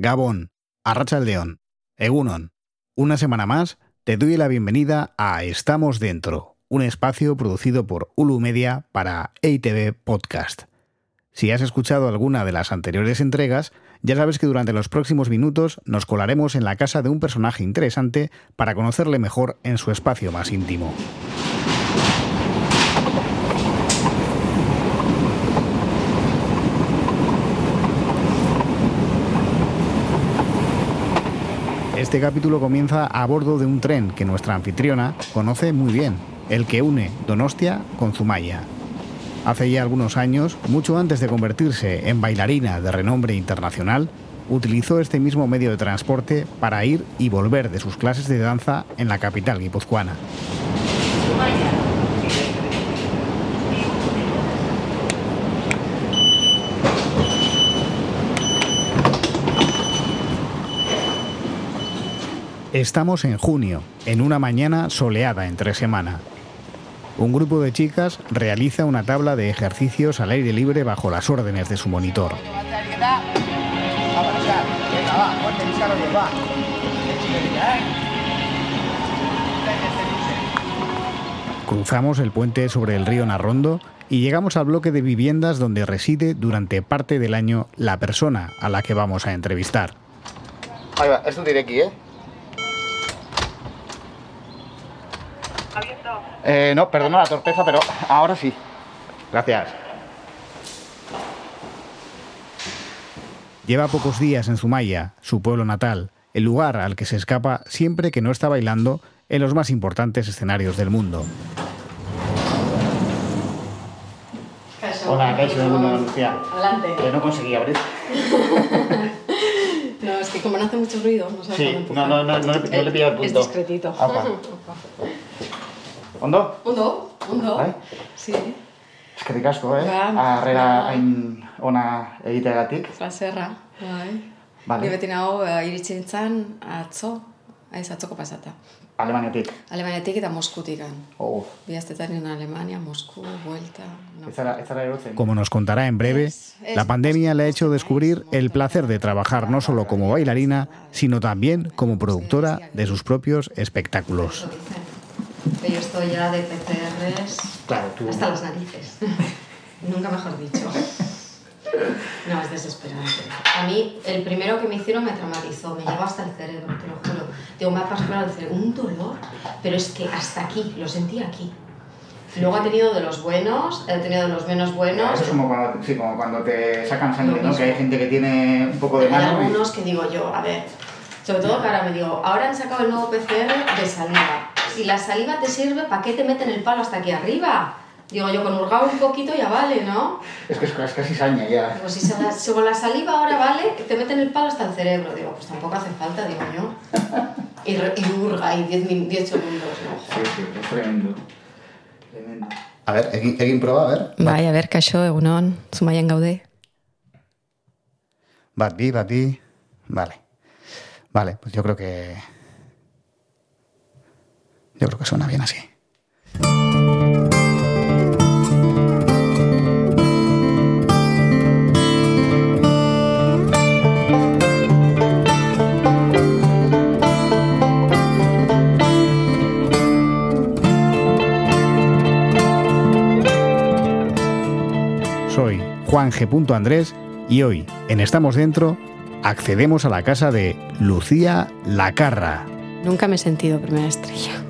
Gabón, Arrachaldeón, Egunon. Una semana más te doy la bienvenida a Estamos Dentro, un espacio producido por Ulu Media para EITV Podcast. Si has escuchado alguna de las anteriores entregas, ya sabes que durante los próximos minutos nos colaremos en la casa de un personaje interesante para conocerle mejor en su espacio más íntimo. Este capítulo comienza a bordo de un tren que nuestra anfitriona conoce muy bien, el que une Donostia con Zumaya. Hace ya algunos años, mucho antes de convertirse en bailarina de renombre internacional, utilizó este mismo medio de transporte para ir y volver de sus clases de danza en la capital guipuzcoana. Estamos en junio, en una mañana soleada entre semana. Un grupo de chicas realiza una tabla de ejercicios al aire libre bajo las órdenes de su monitor. Cruzamos el puente sobre el río Narrondo y llegamos al bloque de viviendas donde reside durante parte del año la persona a la que vamos a entrevistar. Ahí va, esto diré aquí, ¿eh? Eh, no, perdona la torpeza, pero ahora sí. Gracias. Lleva pocos días en Zumaya, su pueblo natal, el lugar al que se escapa siempre que no está bailando en los más importantes escenarios del mundo. Hola, Kaixo, del mundo de Lucía. Adelante. Que no conseguí abrir. No, es que como no hace mucho ruido, no sabes Sí, no, no, no, no le- no le pillo el Es punto. discretito. Apa. Ondo? Ondo, ondo. Bai? Sí, Eskerrik asko, eh? Ba, Harrera ba. hain ona egiteagatik. fraserra. Bai. Vale. Ni beti nago eh, iritsi nintzen atzo, ez atzoko pasata. Alemaniatik. Alemaniatik eta Moskutikan. Oh, Bi astetan en Alemania, Moscú, vuelta. No. zara erotzen. Como nos contará en breve, la pandemia le ha hecho descubrir el placer de trabajar no solo como bailarina, sino también como productora de sus propios espectáculos. Que yo estoy ya de PCRs Claro, tú... hasta las narices. Nunca mejor dicho. No, es desesperante. A mí, el primero que me hicieron me traumatizó, me llegó hasta el cerebro, te lo juro. Digo, me ha pasado el cerebro, un dolor, pero es que hasta aquí, lo sentí aquí. Luego ha tenido de los buenos, he tenido de los menos buenos. Eso es como cuando, sí, como cuando te sacan sangre, ¿no? Que hay gente que tiene un poco de Hay mano. y- algunos que digo yo, a ver, sobre todo que ahora me digo, ahora han sacado el nuevo PCR de saliva. Si la saliva te sirve, ¿para qué te meten el palo hasta aquí arriba? Digo yo, con hurgado un poquito ya vale, ¿no? Es que es, es casi saña ya. Digo, si, se la- si con la saliva ahora vale, te meten el palo hasta el cerebro. Digo, pues tampoco hace falta, digo yo. Y, y hurga, y 10 min- 10 segundos, ¿no? Sí, sí, es tremendo. Tremendo. A ver, egin, egin proba, a ver. Bai, a ver, kaixo, egunon, zumaian gaude. Bat bi, bat bi. Vale. Vale, pues yo creo que. Yo creo que suena bien así. Soy Juan G. Andrés y hoy, en Estamos Dentro, accedemos a la casa de Lucía Lacarra. Nunca me he sentido primera estrella.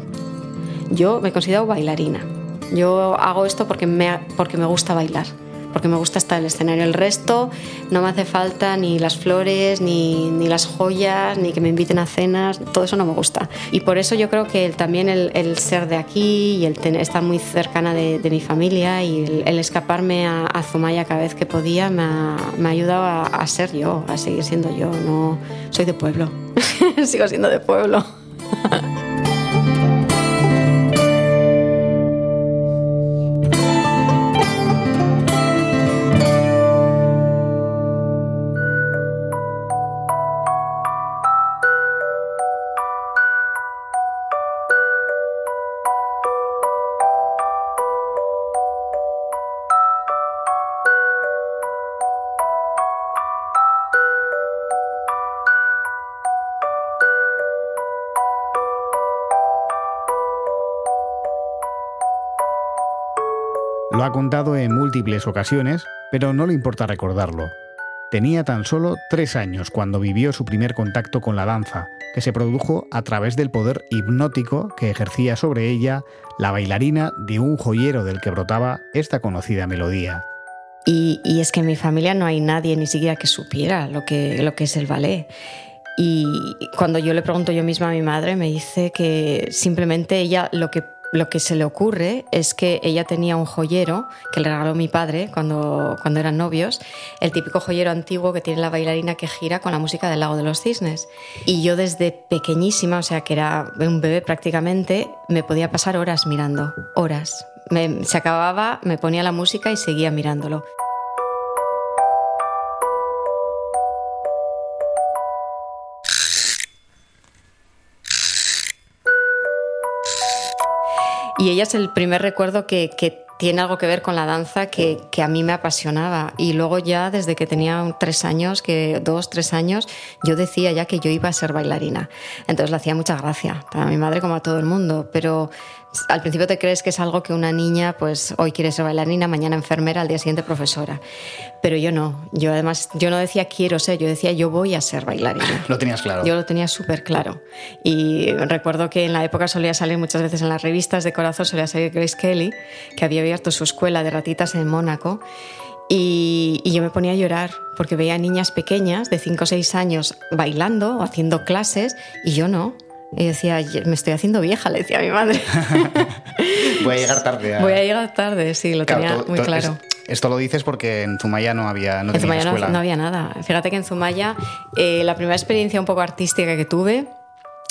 Yo me considero bailarina. Yo hago esto porque me, porque me gusta bailar, porque me gusta estar en el escenario. El resto no me hace falta ni las flores, ni, ni las joyas, ni que me inviten a cenas, todo eso no me gusta. Y por eso yo creo que también el, el ser de aquí y el estar muy cercana de, mi familia y el, el escaparme a, a Zumaya cada vez que podía me ha, me ha ayudado a, a ser yo, a seguir siendo yo. No, soy de pueblo, sigo siendo de pueblo. ha contado en múltiples ocasiones, pero no le importa recordarlo. Tenía tan solo tres años cuando vivió su primer contacto con la danza, que se produjo a través del poder hipnótico que ejercía sobre ella la bailarina de un joyero del que brotaba esta conocida melodía. Y, es que en mi familia no hay nadie ni siquiera que supiera lo que, lo que es el ballet. Y cuando yo le pregunto yo misma a mi madre, me dice que simplemente ella lo que lo que se le ocurre es que ella tenía un joyero que le regaló mi padre cuando, cuando eran novios, el típico joyero antiguo que tiene la bailarina que gira con la música del lago de los cisnes. Y yo desde pequeñísima, o sea que era un bebé prácticamente, me podía pasar horas mirando, horas. se acababa, me ponía la música y seguía mirándolo. Y ella es el primer recuerdo que, que tiene algo que ver con la danza que, que, a mí me apasionaba. Y luego ya desde que tenía tres años, que dos, tres años, yo decía ya que yo iba a ser bailarina. Entonces le hacía mucha gracia, para mi madre como a todo el mundo. Pero al principio te crees que es algo que una niña, pues hoy quiere ser bailarina, mañana enfermera, al día siguiente profesora. Pero yo no. Yo además, yo no decía quiero ser, yo decía yo voy a ser bailarina. Lo tenías claro. Yo lo tenía súper claro. Y recuerdo que en la época solía salir muchas veces en las revistas de corazón, solía salir Grace Kelly, que había abierto su escuela de ratitas en Mónaco. Y, y, yo me ponía a llorar porque veía niñas pequeñas de 5 o 6 años bailando o haciendo clases y yo no. Y decía, me estoy haciendo vieja, le decía a mi madre. Voy a llegar tarde. Voy a llegar tarde, sí, lo tenía muy claro. esto lo dices porque en Zumaya no había no En Zumaya no, había nada. Fíjate que en Zumaya eh, la primera experiencia un poco artística que tuve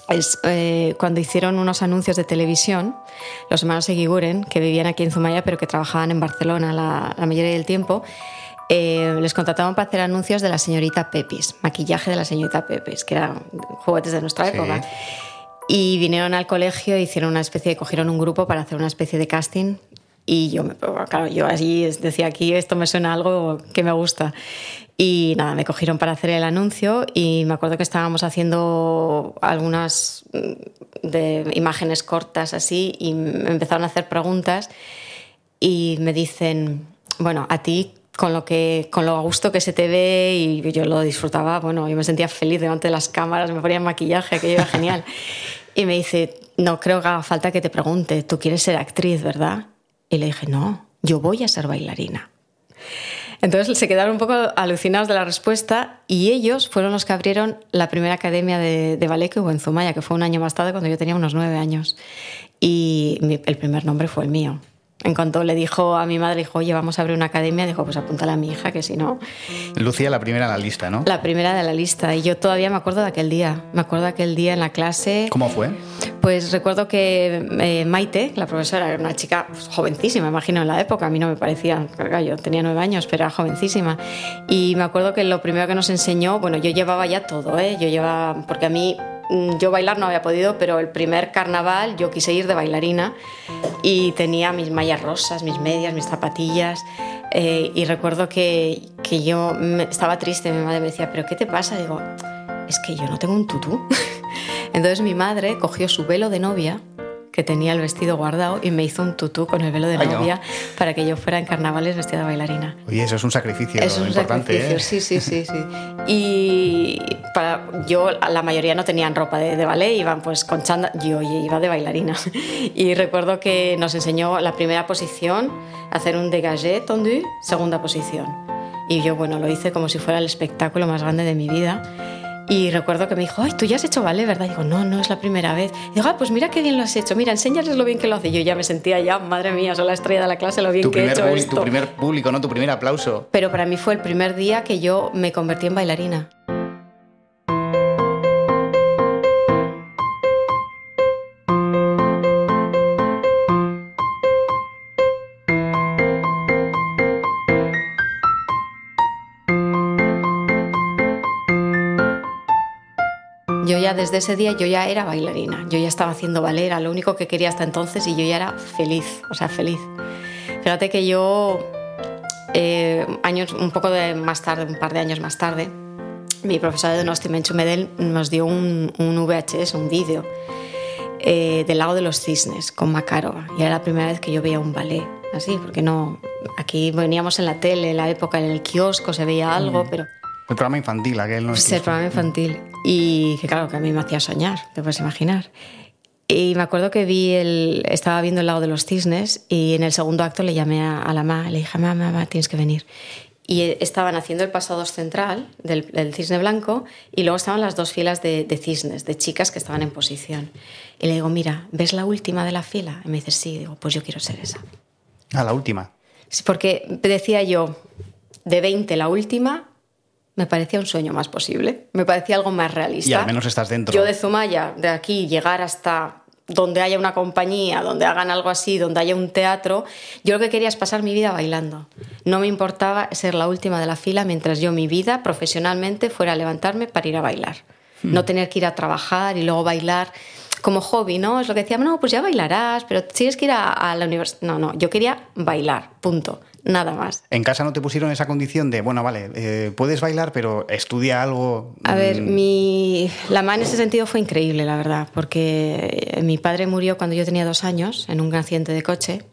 es eh, cuando hicieron unos anuncios de televisión, los hermanos Eguiguren, que vivían aquí en Zumaya pero que trabajaban en Barcelona la, mayoría del tiempo, eh, les contrataban para hacer anuncios de la señorita Pepis, maquillaje de la señorita Pepis, que eran juguetes de nuestra época. Y vinieron al colegio e hicieron una especie, de, cogieron un grupo para hacer una especie de casting. Y yo, claro, yo allí decía, aquí esto me suena algo que me gusta. Y nada, me cogieron para hacer el anuncio y me acuerdo que estábamos haciendo algunas mm, de imágenes cortas así y me empezaron a hacer preguntas y me dicen, bueno, a ti con lo que con lo a gusto que se te ve y yo lo disfrutaba, bueno, yo me sentía feliz delante de las cámaras, me ponía maquillaje, que era genial. Y me dice, no creo que haga falta que te pregunte, tú quieres ser actriz, ¿verdad? Y le dije, no, yo voy a ser bailarina. Entonces se quedaron un poco alucinados de la respuesta y ellos fueron los que abrieron la primera academia de, de ballet que hubo en Zumaya, que fue un año más tarde cuando yo tenía unos nueve años. Y el primer nombre fue el mío. En cuanto le dijo a mi madre, dijo, oye, vamos a abrir una academia, dijo, pues apúntala a mi hija, que si no... Lucía, la primera en la lista, ¿no? La primera de la lista. Y yo todavía me acuerdo de aquel día. Me acuerdo de aquel día en la clase. ¿Cómo fue? Pues recuerdo que eh, Maite, la profesora, era una chica pues, jovencísima, imagino, en la época. A mí no me parecía, yo tenía nueve años, pero era jovencísima. Y me acuerdo que lo primero que nos enseñó, bueno, yo llevaba ya todo, ¿eh? Yo llevaba, porque a mí yo bailar no había podido, pero el primer carnaval yo quise ir de bailarina y tenía mis mallas rosas, mis medias, mis zapatillas. Eh, y recuerdo que, que yo estaba triste, mi madre me decía, ¿pero qué te pasa? Digo, es que yo no tengo un tutú. Entonces mi madre cogió su velo de novia que tenía el vestido guardado y me hizo un tutú con el velo de novia para que yo fuera en carnavales vestida de bailarina. Oye, eso es un sacrificio es un importante. Sacrificio, ¿eh? Sí, sí, sí, sí. Y para, yo, la mayoría no tenían ropa de, de ballet, iban pues con chanda, yo iba de bailarina. Y recuerdo que nos enseñó la primera posición, hacer un dégagé tendu, segunda posición. Y yo, bueno, lo hice como si fuera el espectáculo más grande de mi vida y recuerdo que me dijo, ay, tú ya has hecho ballet, ¿verdad? Y digo, no, no es la primera vez. Y digo, ah, pues mira qué bien lo has hecho, mira, enséñales lo bien que lo hace. Y yo ya me sentía ya, madre mía, soy la estrella de la clase, lo bien que he hecho esto. Tu primer público, ¿no? Tu primer aplauso. Pero para mí fue el primer día que yo me convertí en bailarina. Desde ese día yo ya era bailarina, yo ya estaba haciendo ballet, era lo único que quería hasta entonces y yo ya era feliz, o sea, feliz. Fíjate que yo, eh, años, un poco de más tarde, un par de años más tarde, mi profesora de Donosti Menchu Medel nos dio un, un VHS, un vídeo eh, del lago de los cisnes con Makarova y era la primera vez que yo veía un ballet así, porque no. Aquí veníamos en la tele, en la época, en el kiosco se veía algo, pero. El programa infantil, aquel no Pues el programa infantil. Y que claro, que a mí me hacía soñar, te puedes imaginar. Y me acuerdo que vi el, estaba viendo el lago de los cisnes y en el segundo acto le llamé a, a la mamá, le dije, mamá, mamá, tienes que venir. Y estaban haciendo el pasado central del, del, cisne blanco y luego estaban las dos filas de, de, cisnes, de chicas que estaban en posición. Y le digo, mira, ¿ves la última de la fila? Y me dice, sí. digo, pues yo quiero ser esa. Ah, la última. Sí, porque decía yo, de 20 la última, me parecía un sueño más posible, me parecía algo más realista. Y al menos estás dentro. Yo de Zumaya, de aquí, llegar hasta donde haya una compañía, donde hagan algo así, donde haya un teatro, yo lo que quería es pasar mi vida bailando. No me importaba ser la última de la fila mientras yo mi vida profesionalmente fuera a levantarme para ir a bailar. Hmm. No tener que ir a trabajar y luego bailar como hobby, ¿no? Es lo que decían, no, pues ya bailarás, pero tienes que ir a, a la universidad. No, no, yo quería bailar, punto nada más. ¿En casa no te pusieron esa condición de, bueno, vale, eh, puedes bailar, pero estudia algo? A ver, mi... la mamá en ese sentido fue increíble, la verdad, porque mi padre murió cuando yo tenía dos años en un accidente de coche,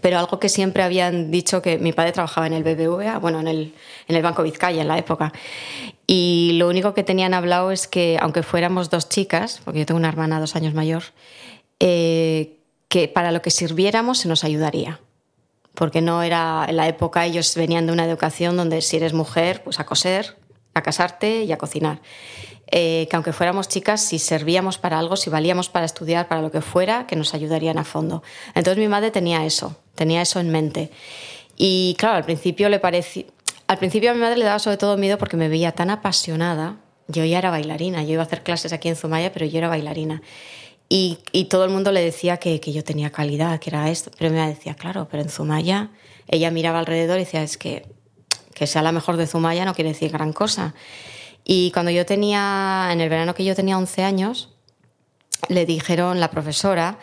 pero algo que siempre habían dicho que mi padre trabajaba en el BBVA, bueno, en el, en el Banco Vizcaya en la época, y lo único que tenían hablado es que, aunque fuéramos dos chicas, porque yo tengo una hermana dos años mayor, eh, que para lo que sirviéramos se nos ayudaría porque no era en la época, ellos venían de una educación donde si eres mujer, pues a coser, a casarte y a cocinar. Eh, que aunque fuéramos chicas, si servíamos para algo, si valíamos para estudiar, para lo que fuera, que nos ayudarían a fondo. Entonces mi madre tenía eso, tenía eso en mente. Y claro, al principio le parecía... Al principio a mi madre le daba sobre todo miedo porque me veía tan apasionada. Yo ya era bailarina, yo iba a hacer clases aquí en Zumaya, pero yo era bailarina. Y, y, todo el mundo le decía que, que, yo tenía calidad, que era esto. Pero me decía, claro, pero en Zumaya, ella miraba alrededor y decía, es que que sea la mejor de Zumaya no quiere decir gran cosa. Y cuando yo tenía, en el verano que yo tenía 11 años, le dijeron la profesora,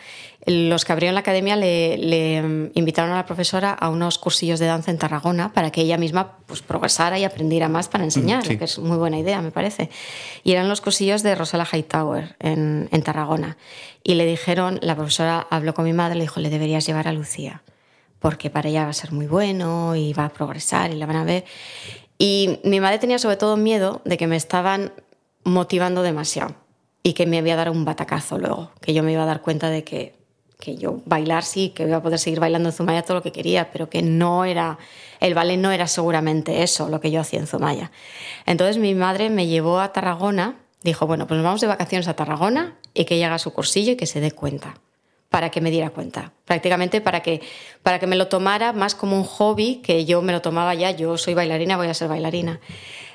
los que abrieron la academia le, le, invitaron a la profesora a unos cursillos de danza en Tarragona para que ella misma pues, progresara y aprendiera más para enseñar, sí. que es muy buena idea, me parece. Y eran los cursillos de Rosella Hightower en, en Tarragona. Y le dijeron, la profesora habló con mi madre, le dijo, le deberías llevar a Lucía, porque para ella va a ser muy bueno y va a progresar y la van a ver. Y mi madre tenía sobre todo miedo de que me estaban motivando demasiado y que me iba a dar un batacazo luego, que yo me iba a dar cuenta de que, que yo bailar sí, que iba a poder seguir bailando en Zumaya todo lo que quería, pero que no era, el ballet no era seguramente eso lo que yo hacía en Zumaya. Entonces mi madre me llevó a Tarragona, dijo, bueno, pues nos vamos de vacaciones a Tarragona y que ella haga su cursillo y que se dé cuenta, para que me diera cuenta, prácticamente para que, para que me lo tomara más como un hobby, que yo me lo tomaba ya, yo soy bailarina, voy a ser bailarina.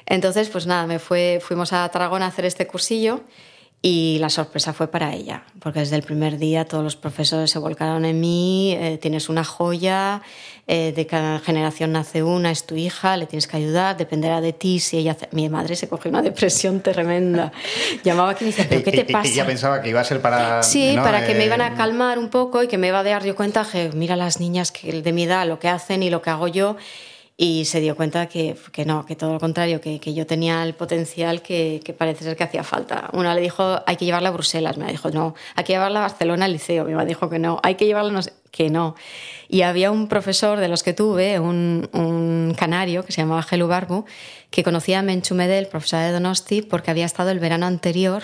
Entonces, pues nada, me fue, fuimos a Tarragona a hacer este cursillo y la sorpresa fue para ella, porque desde el primer día todos los profesores se volcaron en mí, eh, tienes una joya, eh, de cada generación nace una, es tu hija, le tienes que ayudar, dependerá de ti. Si ella, mi madre se cogió una depresión tremenda. Llamaba aquí y me decía, ¿pero qué te pasa? Ella pensaba que iba a ser para... Sí, ¿no? para que me Eh, iban a calmar un poco y que me iba a dar yo cuenta que mira las niñas que de mi edad, lo que hacen y lo que hago yo y se dio cuenta que, que no, que todo lo contrario, que, que yo tenía el potencial que, que, parece ser que hacía falta. Una le dijo, hay que llevarla a Bruselas, me dijo, no, hay que llevarla a Barcelona al liceo, mamá dijo que no, hay que llevarla, no sé, que no. Y había un profesor de los que tuve, un, un canario que se llamaba Gelu Barbu, que conocía a Menchu Medel, profesora de Donosti, porque había estado el verano anterior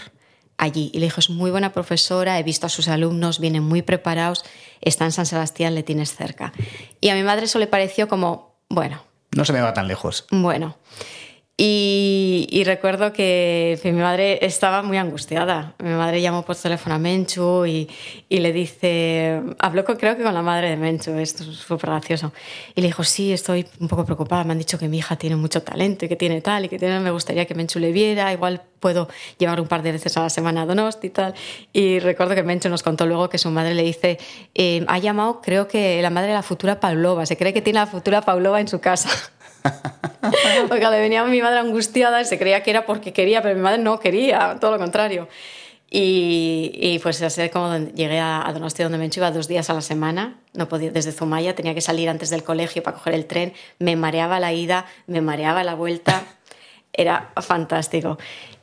allí. Y le dijo, es muy buena profesora, he visto a sus alumnos, vienen muy preparados, está en San Sebastián, le tienes cerca. Y a mi madre eso le pareció como, bueno. No se me va tan lejos. Bueno. Y, y, recuerdo que, mi madre estaba muy angustiada. Mi madre llamó por teléfono a Menchu y, y le dice, habló con, creo que con la madre de Menchu, esto es súper gracioso. Y le dijo, sí, estoy un poco preocupada, me han dicho que mi hija tiene mucho talento y que tiene tal y que tiene, me gustaría que Menchu le viera, igual puedo llevar un par de veces a la semana a Donosti y tal. Y recuerdo que Menchu nos contó luego que su madre le dice, eh, ha llamado, creo que la madre de la futura Pavlova, se cree que tiene la futura Pavlova en su casa. Porque le venía mi madre angustiada y se creía que era porque quería, pero mi madre no quería, todo lo contrario. Y, y pues así como llegué a, a Donostia, donde me iba dos días a la semana, no podía, desde Zumaya, tenía que salir antes del colegio para coger el tren, me mareaba la ida, me mareaba la vuelta, era fantástico.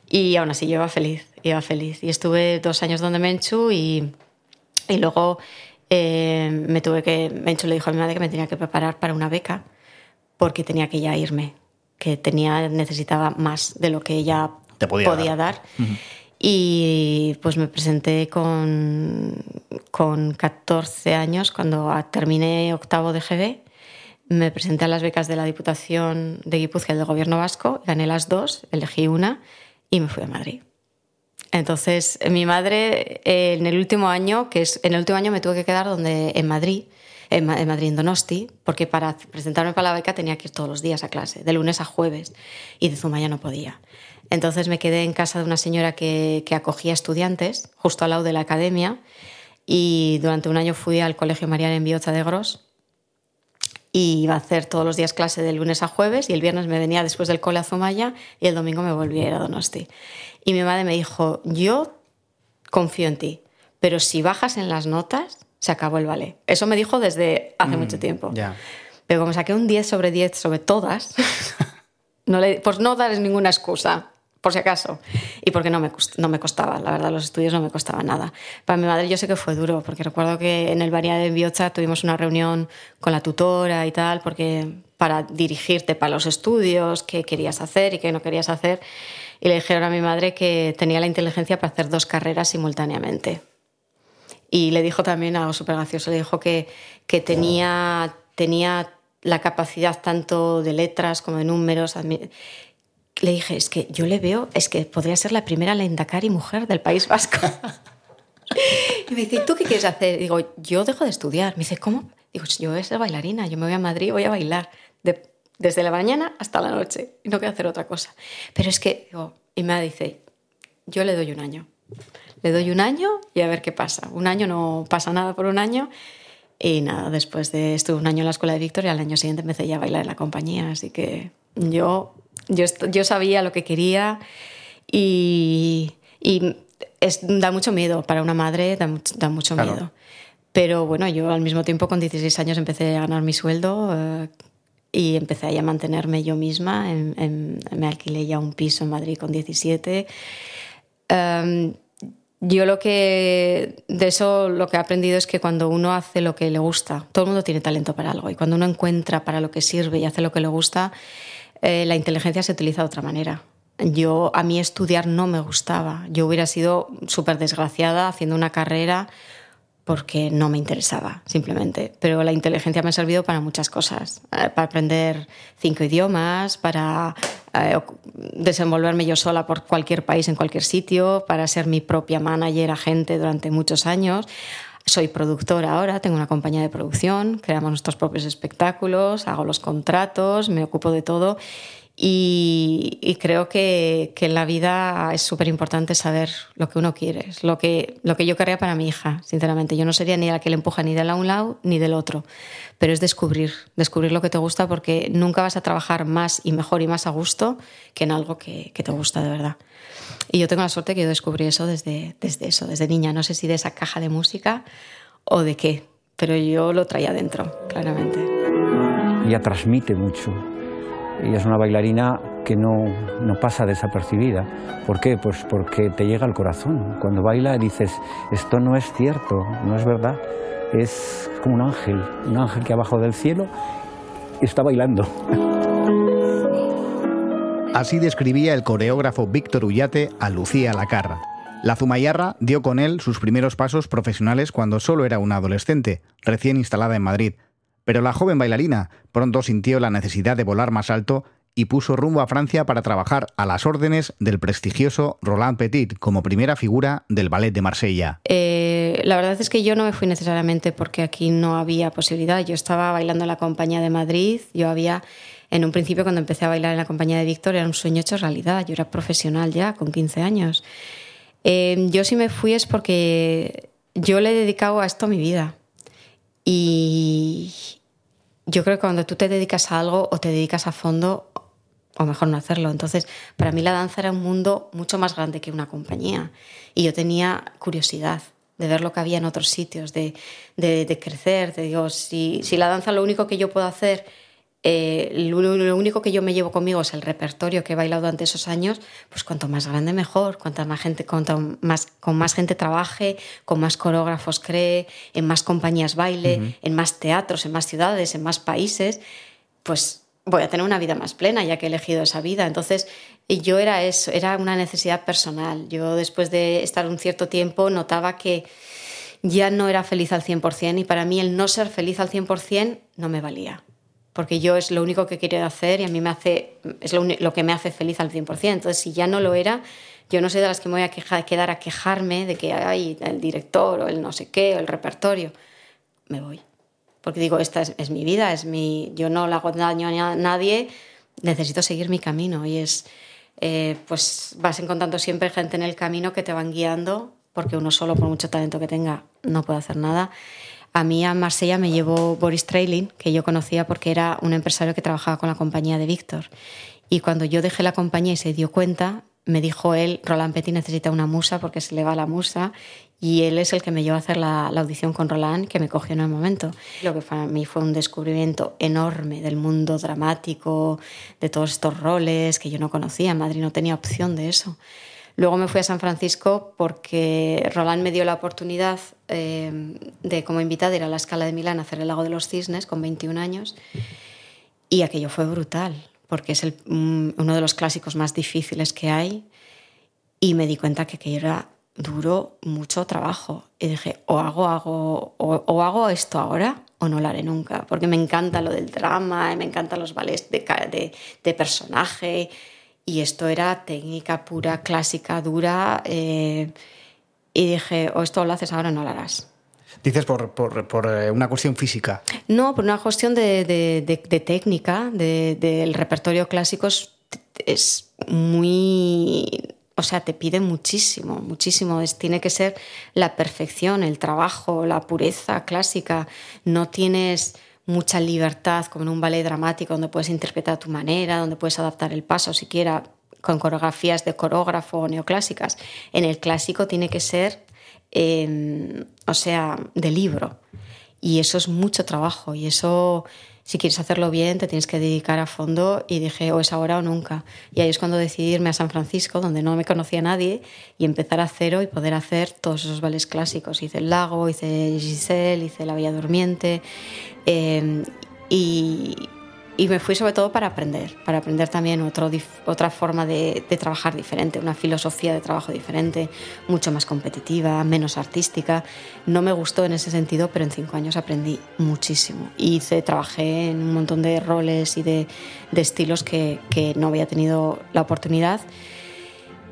Y aún así yo iba feliz, iba feliz. Y estuve dos años donde Menchu y, y luego eh, me tuve que, hecho le dijo a mi madre que me tenía que preparar para una beca porque tenía que ya irme, que tenía, necesitaba más de lo que ella podía, dar. Y pues me presenté con, con 14 años, cuando terminé octavo de GB, me presenté a las becas de la Diputación de Guipúzcoa y del Gobierno Vasco, gané las dos, elegí una y me fui a Madrid. Entonces, mi madre en el último año, que es en el último año me tuve que quedar donde en Madrid, en, Madrid en Donosti, porque para presentarme para la beca tenía que ir todos los días a clase, de lunes a jueves, y de Zumaya no podía. Entonces me quedé en casa de una señora que, acogía estudiantes, justo al lado de la academia, y durante un año fui al Colegio Mariana en Biota de Gros, y iba a hacer todos los días clase de lunes a jueves y el viernes me venía después del cole a Zumaya y el domingo me volvía a ir a Donosti. Y mi madre me dijo, yo confío en ti, pero si bajas en las notas, se acabó el ballet. Eso me dijo desde hace mucho mm, tiempo. Pero como saqué un 10 sobre 10 sobre todas, no le, pues no darles ninguna excusa por si acaso. Y porque no me, no me costaba, la verdad, los estudios no me costaban nada. Para mi madre yo sé que fue duro, porque recuerdo que en el Varia de Biocha tuvimos una reunión con la tutora y tal, porque para dirigirte para los estudios, qué querías hacer y qué no querías hacer. Y le dijeron a mi madre que tenía la inteligencia para hacer dos carreras simultáneamente. Y le dijo también algo súper gracioso, le dijo que, que tenía, tenía la capacidad tanto de letras como de números, le dije, es que yo le veo, es que podría ser la primera lendakari mujer del País Vasco. y me dice, ¿tú qué quieres hacer? Digo, yo dejo de estudiar. Me dice, ¿cómo? Digo, yo voy a ser bailarina, yo me voy a Madrid, voy a bailar. desde la mañana hasta la noche. Y no quiero hacer otra cosa. Pero es que, digo, y me dice, yo le doy un año. Le doy un año y a ver qué pasa. Un año no pasa nada por un año. Y nada, después de estuve un año en la escuela de Victoria, al año siguiente empecé ya a bailar en la compañía. Así que yo yo, yo sabía lo que quería y, y es, da mucho miedo para una madre, da, da mucho miedo. Pero bueno, yo al mismo tiempo con 16 años empecé a ganar mi sueldo eh, y empecé a mantenerme yo misma. me alquilé ya un piso en Madrid con 17. Em, yo lo que de eso lo que he aprendido es que cuando uno hace lo que le gusta, todo el mundo tiene talento para algo y cuando uno encuentra para lo que sirve y hace lo que le gusta, eh, la inteligencia se utiliza de otra manera. Yo, a mí estudiar no me gustaba. Yo hubiera sido súper desgraciada haciendo una carrera porque no me interesaba, simplemente. Pero la inteligencia me ha servido para muchas cosas. Eh, para aprender cinco idiomas, para eh, desenvolverme yo sola por cualquier país, en cualquier sitio, para ser mi propia manager, agente durante muchos años. Soy productora ahora, tengo una compañía de producción, creamos nuestros propios espectáculos, hago los contratos, me ocupo de todo y, creo que, que, en la vida es súper importante saber lo que uno quiere, lo que, lo que yo querría para mi hija, sinceramente. Yo no sería ni la que le empuja ni de un lado ni del otro, pero es descubrir, descubrir lo que te gusta porque nunca vas a trabajar más y mejor y más a gusto que en algo que, que te gusta de verdad. Y yo tengo la suerte que yo descubrí eso desde, desde eso, desde niña. No sé si de esa caja de música o de qué, pero yo lo traía dentro, claramente. Ella transmite mucho. Ella es una bailarina que no, no, pasa desapercibida. ¿Por qué? Pues porque te llega al corazón. Cuando baila dices, esto no es cierto, no es verdad. Es como un ángel, un ángel que ha bajado del cielo y está bailando. Así describía el coreógrafo Víctor Ullate a Lucía Lacarra. La Zumayarra dio con él sus primeros pasos profesionales cuando solo era una adolescente, recién instalada en Madrid. Pero la joven bailarina pronto sintió la necesidad de volar más alto y puso rumbo a Francia para trabajar a las órdenes del prestigioso Roland Petit como primera figura del ballet de Marsella. Eh, la verdad es que yo no me fui necesariamente porque aquí no había posibilidad. Yo estaba bailando en la compañía de Madrid, yo había en un principio cuando empecé a bailar en la compañía de Víctor era un sueño hecho realidad, yo era profesional ya con 15 años. Eh, yo sí me fui es porque yo le he dedicado a esto mi vida y yo creo que cuando tú te dedicas a algo o te dedicas a fondo, o mejor no hacerlo. Entonces, para mí la danza era un mundo mucho más grande que una compañía y yo tenía curiosidad de ver lo que había en otros sitios, de, de, crecer. Te digo, si, si la danza lo único que yo puedo hacer eh, lo, único que yo me llevo conmigo es el repertorio que he bailado durante esos años, pues cuanto más grande mejor, cuanta más gente, cuanto más, con más gente trabaje, con más coreógrafos cree, en más compañías baile, en más teatros, en más ciudades, en más países, pues voy a tener una vida más plena ya que he elegido esa vida. Entonces, yo era eso, era una necesidad personal. Yo después de estar un cierto tiempo notaba que ya no era feliz al 100% y para mí el no ser feliz al 100% no me valía porque yo es lo único que quiero hacer y a mí me hace, es lo, que me hace feliz al 100%. Entonces, si ya no lo era, yo no soy de las que me voy a quedar a quejarme de que hay el director o el no sé qué o el repertorio. Me voy. Porque digo, esta es, mi vida, es mi, yo no le hago daño a nadie, necesito seguir mi camino. Y es, eh, pues vas encontrando siempre gente en el camino que te van guiando, porque uno solo, por mucho talento que tenga, no puede hacer nada. A mí a Marsella me llevó Boris Trailing, que yo conocía porque era un empresario que trabajaba con la compañía de Víctor. Y cuando yo dejé la compañía y se dio cuenta, me dijo él, Roland Petit necesita una musa porque se le va la musa. Y él es el que me llevó a hacer la, audición con Roland, que me cogió en el momento. Lo que para mí fue un descubrimiento enorme del mundo dramático, de todos estos roles que yo no conocía. Madrid no tenía opción de eso. Luego me fui a San Francisco porque Roland me dio la oportunidad eh, de, como invitada, ir a la Escala de Milán a hacer el Lago de los Cisnes con 21 años. Y aquello fue brutal, porque es mm, uno de los clásicos más difíciles que hay. Y me di cuenta que aquello era duro, mucho trabajo. Y dije, o hago, hago, o, hago esto ahora o no lo haré nunca, porque me encanta lo del drama, me encantan los ballets de, de, de personaje y esto era técnica pura, clásica, dura. Eh, y dije, o esto lo haces ahora o no lo harás. Dices por, por, por, eh, una cuestión física. No, por una cuestión de, de, de, técnica, del repertorio clásico es, es, muy... O sea, te pide muchísimo, muchísimo. Es, tiene que ser la perfección, el trabajo, la pureza clásica. No tienes mucha libertad, como en un ballet dramático, donde puedes interpretar a tu manera, donde puedes adaptar el paso siquiera con coreografías de coreógrafo o neoclásicas. En el clásico tiene que ser, em, o sea, de libro. Y eso es mucho trabajo y eso si quieres hacerlo bien, te tienes que dedicar a fondo y dije, o es ahora o nunca. Y ahí es cuando decidí irme a San Francisco, donde no me conocía nadie, y empezar a cero y poder hacer todos esos ballets clásicos. Hice El Lago, hice Giselle, hice La Bella Durmiente. Eh, y, y me fui sobre todo para aprender, para aprender también otro, otra forma de, trabajar diferente, una filosofía de trabajo diferente, mucho más competitiva, menos artística. No me gustó en ese sentido, pero en cinco años aprendí muchísimo. Hice, trabajé en un montón de roles y de, estilos que, que no había tenido la oportunidad.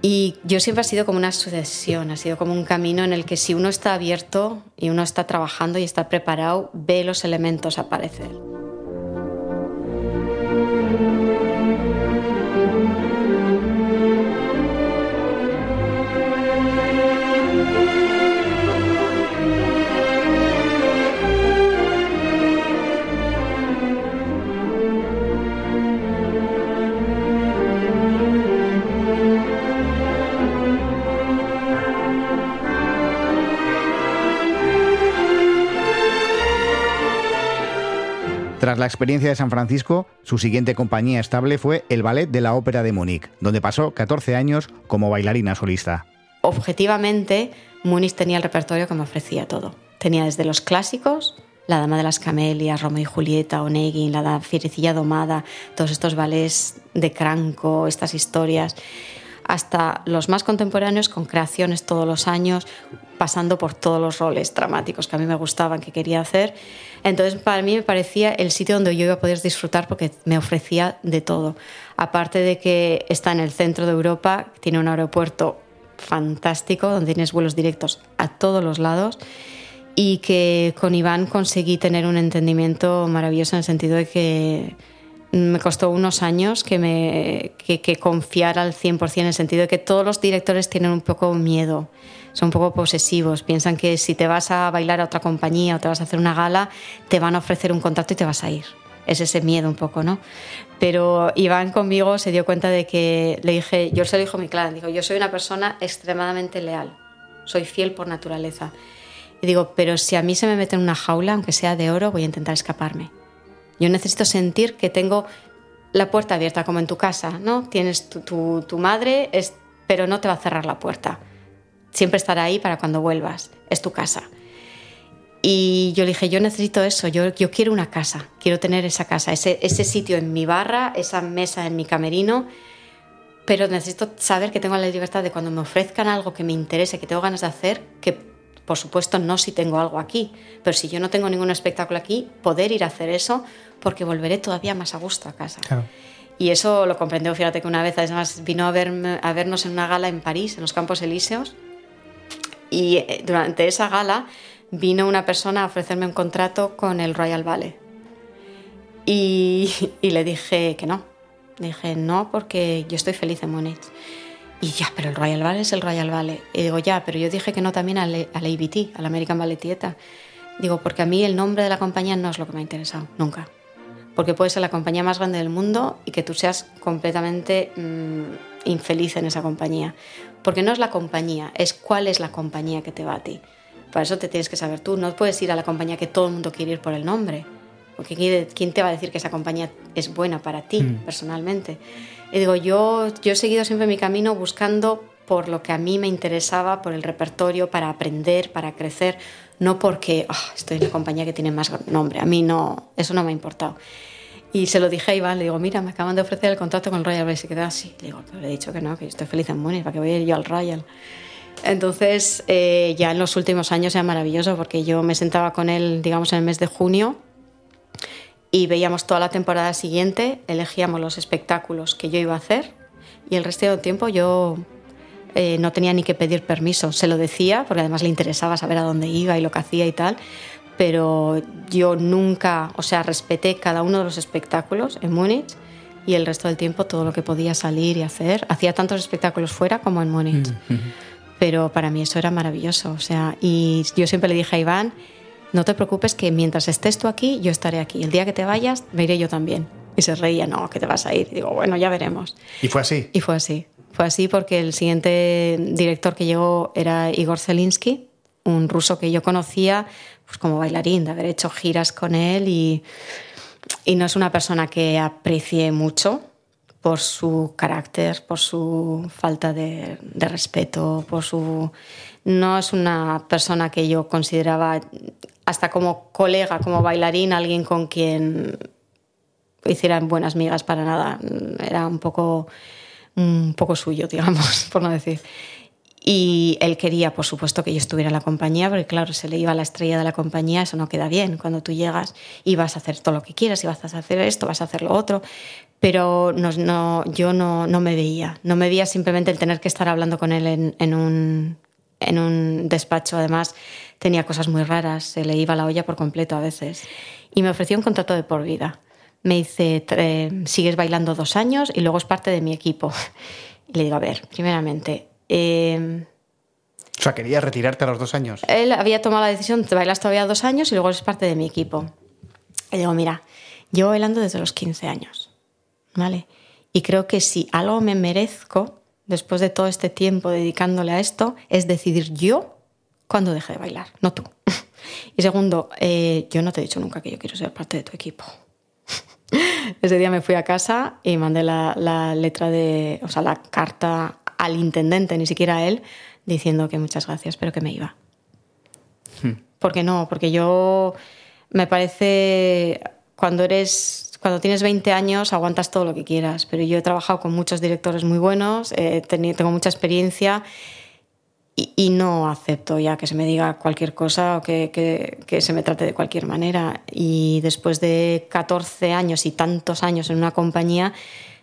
Y yo siempre ha sido como una sucesión, ha sido como un camino en el que si uno está abierto y uno está trabajando y está preparado, ve los elementos aparecer. Thank you. La experiencia de San Francisco, su siguiente compañía estable fue el Ballet de la Ópera de Múnich, donde pasó 14 años como bailarina solista. Objetivamente, Múnich tenía el repertorio que me ofrecía todo. Tenía desde los clásicos, La Dama de las Camelias, Romeo y Julieta, Onegin, La Fierecilla Domada, todos estos ballets de Cranco, estas historias, hasta los más contemporáneos con creaciones todos los años, pasando por todos los roles dramáticos que a mí me gustaban, que quería hacer. Entonces, para mí me parecía el sitio donde yo iba a poder disfrutar porque me ofrecía de todo. Aparte de que está en el centro de Europa, tiene un aeropuerto fantástico, donde tienes vuelos directos a todos los lados y que con Iván conseguí tener un entendimiento maravilloso en el sentido de que me costó unos años que, me, que, que confiara al 100% en el sentido de que todos los directores tienen un poco miedo, son un poco posesivos, piensan que si te vas a bailar a otra compañía o te vas a hacer una gala, te van a ofrecer un contrato y te vas a ir. Es ese miedo un poco, ¿no? Pero Iván conmigo se dio cuenta de que le dije, yo se lo dijo muy claro, digo, yo soy una persona extremadamente leal, soy fiel por naturaleza. Y digo, pero si a mí se me mete en una jaula, aunque sea de oro, voy a intentar escaparme Yo necesito sentir que tengo la puerta abierta como en tu casa, ¿no? Tienes tu, tu, madre, pero no te va a cerrar la puerta. Siempre estará ahí para cuando vuelvas. Es tu casa. Y yo le dije, yo necesito eso, yo, yo quiero una casa, quiero tener esa casa, ese, ese sitio en mi barra, esa mesa en mi camerino, pero necesito saber que tengo la libertad de cuando me ofrezcan algo que me interese, que tengo ganas de hacer, que por supuesto no si tengo algo aquí, pero si yo no tengo ningún espectáculo aquí, poder ir a hacer eso porque volveré todavía más a gusto a casa. Y eso lo comprendió, fíjate que una vez además vino a, verme, a vernos en una gala en París, en los Campos Elíseos, y eh, durante esa gala vino una persona a ofrecerme un contrato con el Royal Ballet. Y, y le dije que no. Le dije no porque yo estoy feliz en Múnich. Y ya, pero el Royal Ballet es el Royal Ballet. Y digo, ya, pero yo dije que no también al, al ABT, al American Ballet Theatre. Digo, porque a mí el nombre de la compañía no es lo que me ha interesado, nunca porque puede ser la compañía más grande del mundo y que tú seas completamente mm, infeliz en esa compañía. Porque no es la compañía, es cuál es la compañía que te va a ti. Para eso te tienes que saber tú. No puedes ir a la compañía que todo el mundo quiere ir por el nombre. Porque ¿quién te va a decir que esa compañía es buena para ti mm. personalmente? Y digo, yo, yo he seguido siempre mi camino buscando por lo que a mí me interesaba, por el repertorio, para aprender, para crecer, no porque ah, estoy en la compañía que tiene más nombre. A mí no, eso no me ha importado. Y se lo dije a Iván, le digo, mira, me acaban de ofrecer el contrato con el Royal y se quedó así. Le digo, pero le he dicho que no, que estoy feliz en Múnich, ¿para que voy a ir yo al Royal? Entonces, eh, ya en los últimos años era maravilloso porque yo me sentaba con él, digamos, en el mes de junio y veíamos toda la temporada siguiente, elegíamos los espectáculos que yo iba a hacer y el resto del tiempo yo eh, no tenía ni que pedir permiso, se lo decía porque además le interesaba saber a dónde iba y lo que hacía y tal, pero yo nunca, o sea, respeté cada uno de los espectáculos en Múnich y el resto del tiempo todo lo que podía salir y hacer. Hacía tantos espectáculos fuera como en Múnich. Mm, pero para mí eso era maravilloso, o sea, y yo siempre le dije a Iván, no te preocupes que mientras estés tú aquí, yo estaré aquí. El día que te vayas, me iré yo también. Y se reía, no, que te vas a ir. digo, bueno, ya veremos. ¿Y fue así? Y fue así. Fue así porque el siguiente director que llegó era Igor Zelinsky, un ruso que yo conocía pues como bailarín, de haber hecho giras con él y, y no es una persona que aprecie mucho por su carácter, por su falta de, de, respeto, por su... No es una persona que yo consideraba hasta como colega, como bailarín, alguien con quien hicieran buenas migas para nada. Era un poco, un poco suyo, digamos, por no decir. Y él quería, por supuesto, que yo estuviera en la compañía, porque claro, se le iba la estrella de la compañía, eso no queda bien. Cuando tú llegas y vas a hacer todo lo que quieras, y vas a hacer esto, vas a hacer lo otro. Pero no, no, yo no, no, me veía. No me veía simplemente el tener que estar hablando con él en, en, un, en un despacho. Además, tenía cosas muy raras, se le iba la olla por completo a veces. Y me ofreció un contrato de por vida. Me dice, sigues bailando dos años y luego es parte de mi equipo. Y le digo, a ver, primeramente, Em, o sea, quería retirarte a los dos años. Él había tomado la decisión, te bailas todavía dos años y luego eres parte de mi equipo. Y digo, mira, yo bailando desde los 15 años, ¿vale? Y creo que si algo me merezco, después de todo este tiempo dedicándole a esto, es decidir yo cuándo deje de bailar, no tú. Y segundo, eh, yo no te he dicho nunca que yo quiero ser parte de tu equipo. Ese día me fui a casa y mandé la, la letra de, o sea, la carta al intendente, ni siquiera a él, diciendo que muchas gracias, pero que me iba. Hmm. ¿Por qué no? Porque yo me parece cuando eres cuando tienes 20 años aguantas todo lo que quieras, pero yo he trabajado con muchos directores muy buenos, eh, tengo mucha experiencia y, no acepto ya que se me diga cualquier cosa o que, que, que, se me trate de cualquier manera. Y después de 14 años y tantos años en una compañía,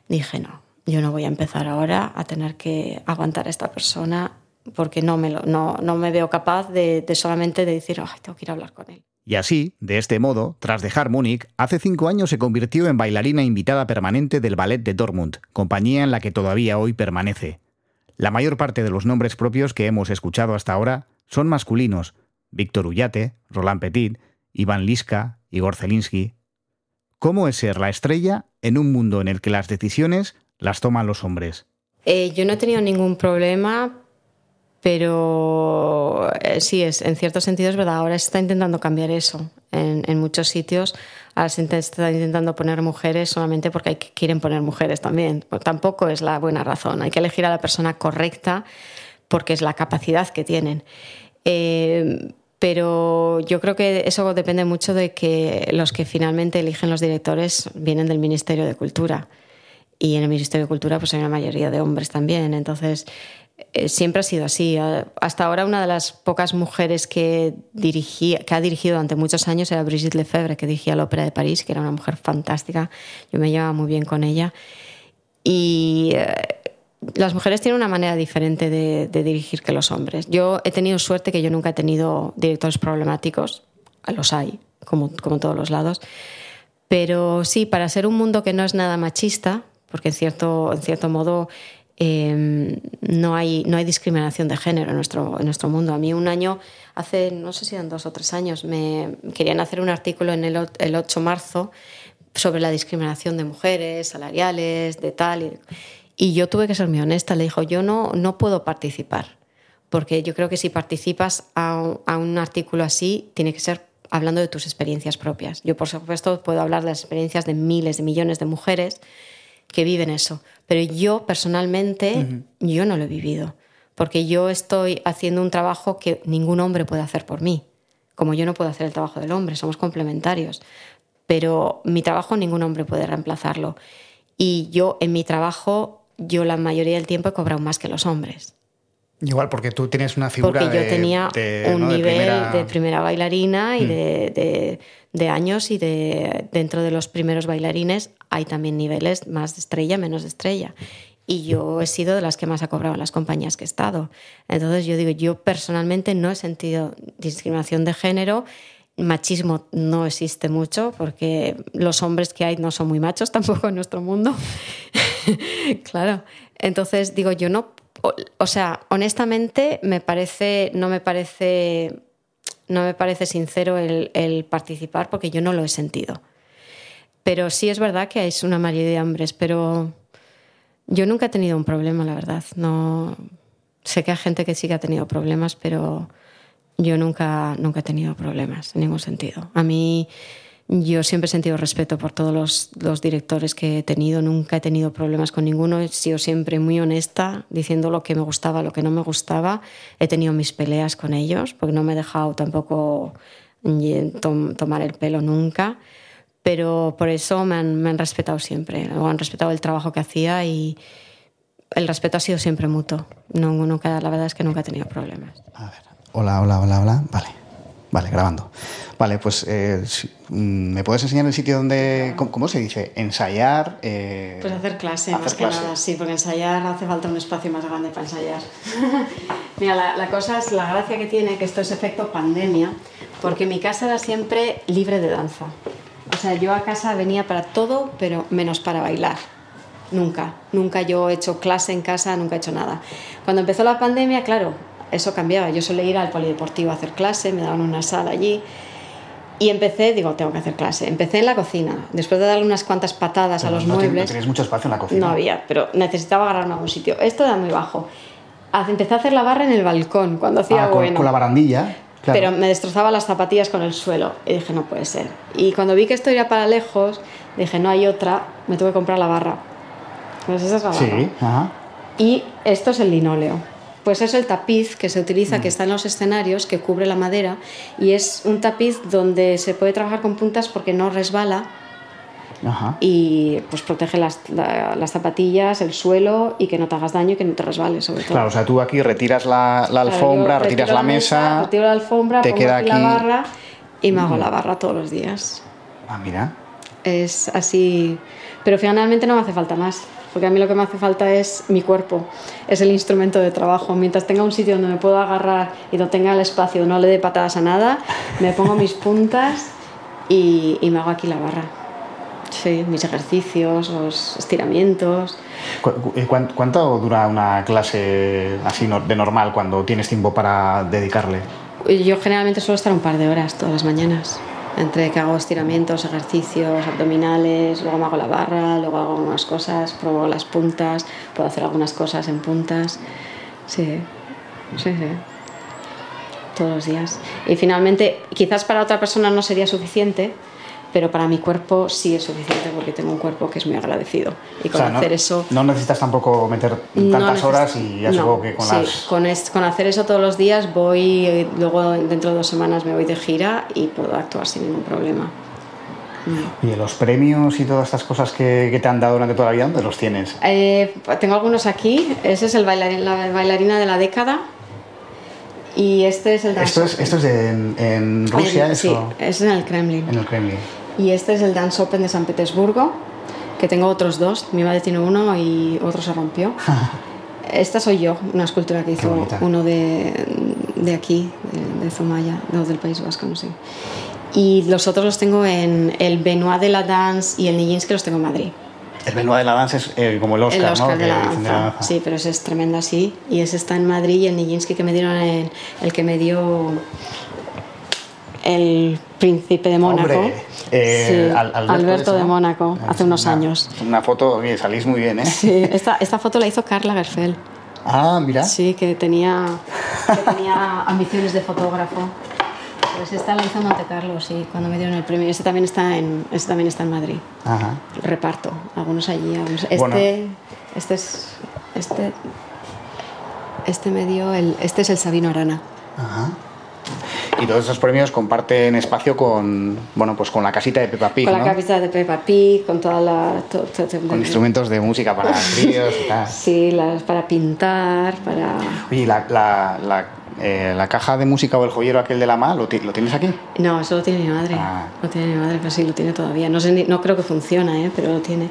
dije no, yo no voy a empezar ahora a tener que aguantar a esta persona porque no me, no, no me veo capaz de, solamente de decir, tengo que ir a hablar con él. Y así, de este modo, tras dejar Múnich, hace cinco años se convirtió en bailarina invitada permanente del Ballet de Dortmund, compañía en la que todavía hoy permanece. La mayor parte de los nombres propios que hemos escuchado hasta ahora son masculinos. Víctor Ullate, Roland Petit, Iván Liska, Igor Zelinsky. ¿Cómo es ser la estrella en un mundo en el que las decisiones las toman los hombres? Eh, yo no he tenido ningún problema, pero eh, sí, es, en cierto sentido es verdad. Ahora se está intentando cambiar eso en, muchos sitios. Ahora se está intentando poner mujeres solamente porque hay que, quieren poner mujeres también. Pues tampoco es la buena razón. Hay que elegir a la persona correcta porque es la capacidad que tienen. Eh, pero yo creo que eso depende mucho de que los que finalmente eligen los directores vienen del Ministerio de Cultura. Y en el Ministerio de Cultura pues hay una mayoría de hombres también. Entonces, siempre ha sido así. Hasta ahora una de las pocas mujeres que, dirigía, que ha dirigido durante muchos años era Brigitte Lefebvre, que dirigía la Ópera de París, que era una mujer fantástica. Yo me llevaba muy bien con ella. Y eh, las mujeres tienen una manera diferente de, dirigir que los hombres. Yo he tenido suerte que yo nunca he tenido directores problemáticos. Los hay, como, como todos los lados. Pero sí, para ser un mundo que no es nada machista, porque en cierto, en cierto modo Em, no, hay, no hay discriminación de género en nuestro, en nuestro mundo. A mí un año, hace, no sé si eran dos o tres años, me querían hacer un artículo en el, el 8 de marzo sobre la discriminación de mujeres, salariales, de tal. Y, yo tuve que ser muy honesta. Le dijo, yo no, no puedo participar, porque yo creo que si participas a, a un artículo así, tiene que ser hablando de tus experiencias propias. Yo, por supuesto, puedo hablar de las experiencias de miles, de millones de mujeres que viven eso. Pero yo personalmente, yo no lo he vivido, porque yo estoy haciendo un trabajo que ningún hombre puede hacer por mí, como yo no puedo hacer el trabajo del hombre, somos complementarios, pero mi trabajo ningún hombre puede reemplazarlo. Y yo en mi trabajo, yo la mayoría del tiempo he cobrado más que los hombres. Igual, porque tú tienes una figura Porque yo tenía un nivel de primera, bailarina y mm. de, de, años y de dentro de los primeros bailarines hay también niveles más de estrella, menos de estrella. Y yo he sido de las que más ha cobrado en las compañías que he estado. Entonces yo digo, yo personalmente no he sentido discriminación de género. Machismo no existe mucho porque los hombres que hay no son muy machos tampoco en nuestro mundo. claro. Entonces digo, yo no o, sea, honestamente me parece, no me parece, no me parece sincero el, participar porque yo no lo he sentido. Pero sí es verdad que es una mayoría de hombres, pero yo nunca he tenido un problema, la verdad. No sé que hay gente que sí que ha tenido problemas, pero yo nunca, nunca he tenido problemas en ningún sentido. A mí yo siempre he sentido respeto por todos los, directores que he tenido, nunca he tenido problemas con ninguno, he sido siempre muy honesta, diciendo lo que me gustaba, lo que no me gustaba. He tenido mis peleas con ellos, porque no me he dejado tampoco tomar el pelo nunca, pero por eso me han, respetado siempre, han respetado el trabajo que hacía y el respeto ha sido siempre mutuo. No, nunca, la verdad es que nunca he tenido problemas. A ver. Hola, hola, hola, hola. Vale. Vale, grabando. Vale, pues eh, mm, ¿me puedes enseñar el sitio donde, cómo, se dice? Ensayar. Eh, pues hacer clase, más que nada, sí, porque ensayar hace falta un espacio más grande para ensayar. Mira, la, la, cosa es la gracia que tiene, que esto es efecto pandemia, porque mi casa era siempre libre de danza. O sea, yo a casa venía para todo, pero menos para bailar. Nunca, nunca yo he hecho clase en casa, nunca he hecho nada. Cuando empezó la pandemia, claro, eso cambiaba. Yo solía ir al polideportivo a hacer clase, me daban una sala allí. Y empecé, digo, tengo que hacer clase. Empecé en la cocina. Después de darle unas cuantas patadas a los muebles. No tenías mucho espacio en la cocina. No había, pero necesitaba agarrarme a algún sitio. Esto era muy bajo. Empecé a hacer la barra en el balcón cuando hacía ah, bueno. Con la barandilla. Pero me destrozaba las zapatillas con el suelo. Y dije, no puede ser. Y cuando vi que esto iba para lejos, dije, no hay otra, me tuve que comprar la barra. Pues esa es la barra. Sí, ajá. Y esto es el linóleo pues es el tapiz que se utiliza, que mm. está en los escenarios, que cubre la madera, y es un tapiz donde se puede trabajar con puntas porque no resbala. y pues protege las, zapatillas, el suelo y que no te hagas daño y que no te resbales sobre todo. Claro, o sea, tú aquí retiras la, alfombra, retiras la, mesa, retiro la alfombra, te queda aquí la barra y me hago la barra todos los días. Ah, mira. Es así, pero finalmente no me hace falta más porque a mí lo que me hace falta es mi cuerpo, es el instrumento de trabajo. Mientras tenga un sitio donde me puedo agarrar y no tenga el espacio, no le dé patadas a nada, me pongo mis puntas y, me hago aquí la barra. Sí, mis ejercicios, los estiramientos. Eh, ¿Cuánto dura una clase así de normal cuando tienes tiempo para dedicarle? Yo generalmente suelo estar un par de horas todas las mañanas entre que hago estiramientos, ejercicios abdominales, luego me hago la barra, luego hago algunas cosas, pruebo las puntas, puedo hacer algunas cosas en puntas. Sí, sí, sí. Todos los días. Y finalmente, quizás para otra persona no sería suficiente, pero para mi cuerpo sí es suficiente porque tengo un cuerpo que es muy agradecido. Y O con sea, no, hacer eso... no necesitas tampoco meter no tantas neces- horas y ya no, supongo que con sí, las... con, es- con hacer eso todos los días voy, luego dentro de dos semanas me voy de gira y puedo actuar sin ningún problema. Y los premios y todas estas cosas que, que te han dado durante toda la vida, ¿dónde los tienes? Eh, tengo algunos aquí. Ese es el bailarín- la bailarina de la década. Y este es el Esto es, esto es en, en Rusia, Sí, eso, es en el Kremlin. en el Kremlin. Y este es el Dance Open de San Petersburgo, que tengo otros dos. Mi madre tiene uno y otro se rompió. Esta soy yo, una escultura que hizo uno de, de aquí, de, de Zumaya, no, del País Vasco, no sé. Y los otros los tengo en el Benoit de la Dance y el Nijinsky los tengo en Madrid. El Benoit de la danza es eh, como el Oscar, el Oscar ¿no? de la danza. Sí, pero ese es tremendo así. Y ese está en Madrid y el Nijinsky que me dieron en, el que me dio el príncipe de Mónaco. Hombre, eh, Sí, Al- Alberto, Alberto de. Mónaco, hace unos una- años. Una foto, oye, salís muy bien, ¿eh? Sí, esta, esta foto la hizo Carla Gerfel. Ah, mira. Sí, que tenía, que tenía ambiciones de fotógrafo. Pues esta la hizo Monte Carlo, sí, cuando me dieron el premio. Este también está en, este también está en Madrid. Ajá. Reparto, algunos allí, algunos. Este, Bueno. este es. Este, este me dio el. Este es el Sabino Arana. Ajá. Y todos esos premios comparten espacio con, bueno, pues con la casita de Peppa Pig, con ¿no? la cabeza de Peppa Pig, con toda la. to- to- to- Con instrumentos de música para críos y tal. Sí, las, para pintar, para. Oye, ¿y la, la, la, eh, la caja de música o el joyero aquel de la MA, ¿lo, lo tienes aquí? No, eso lo tiene mi madre. Ah. Lo tiene mi madre, pero sí, lo tiene todavía. No, sé, ni- no creo que funciona, ¿eh? pero lo tiene.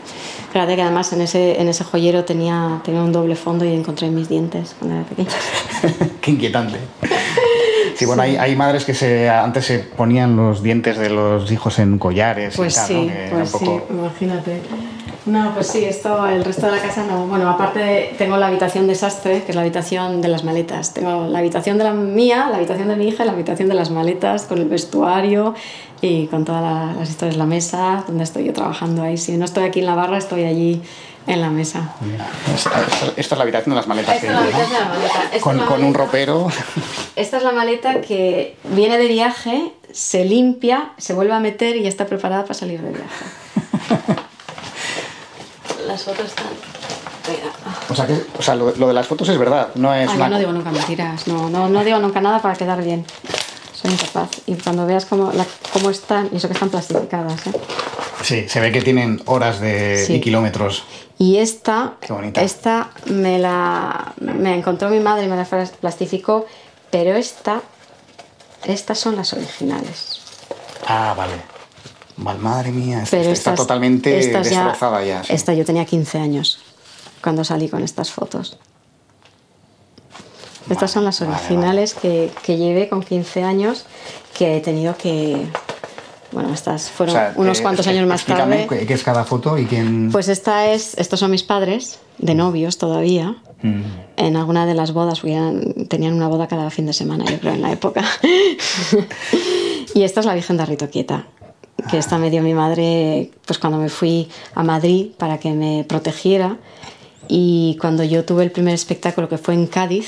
Fíjate que además en ese, en ese joyero tenía, tenía un doble fondo y encontré mis dientes cuando era pequeña. Qué inquietante. Sí, bueno, Hay, hay madres que se, antes se ponían los dientes de los hijos en collares Pues y tal, sí, ¿no? Que pues un poco- sí, imagínate. No, pues sí, esto, el resto de la casa no. Bueno, aparte de- tengo la habitación desastre, que es la habitación de las maletas. Tengo la habitación de la mía, la habitación de mi hija y la habitación de las maletas, con el vestuario y con todas la- las historias, la mesa, donde estoy yo trabajando ahí. Si no estoy aquí en la barra, estoy allí en la mesa. Mira, esta, esta- esta es la habitación de las maletas. Esta es la habitación de la maleta. Esta Con, es la con un ropero. Esta es la maleta que viene de viaje, se limpia, se vuelve a meter y ya está preparada para salir de viaje. Las fotos están. Mira. O sea, que, o sea lo, lo de las fotos es verdad, no es Ay, una... yo no digo nunca mentiras, no, no, no digo nunca nada para quedar bien. Soy incapaz. Y cuando veas cómo, la- cómo están, y eso que están plastificadas, ¿eh? Sí, se ve que tienen horas de, Sí. y kilómetros. Y esta, Qué bonita. esta me la me encontró mi madre y me la plastificó, pero esta, estas son las originales. Ah, vale. Mal, madre mía, esta, Pero está estas- totalmente estas ya- destrozada ya. sí. Esta yo tenía 15 años cuando salí con estas fotos. Estas Vale, son las vale, originales Que, que llevé con 15 años, que he tenido que... Bueno, estas O fueron sea, unos eh, cuantos eh, años más tarde. qué- es cada foto y quién... Pues esta es, estos son mis padres, de novios todavía, Mm. en alguna de las bodas, tenían una boda cada fin de semana, yo creo, en la época. y esta es la Virgen de Rito Quieta, que esta me dio mi madre pues cuando me fui a Madrid para que me protegiera. Y cuando yo tuve el primer espectáculo, que fue en Cádiz,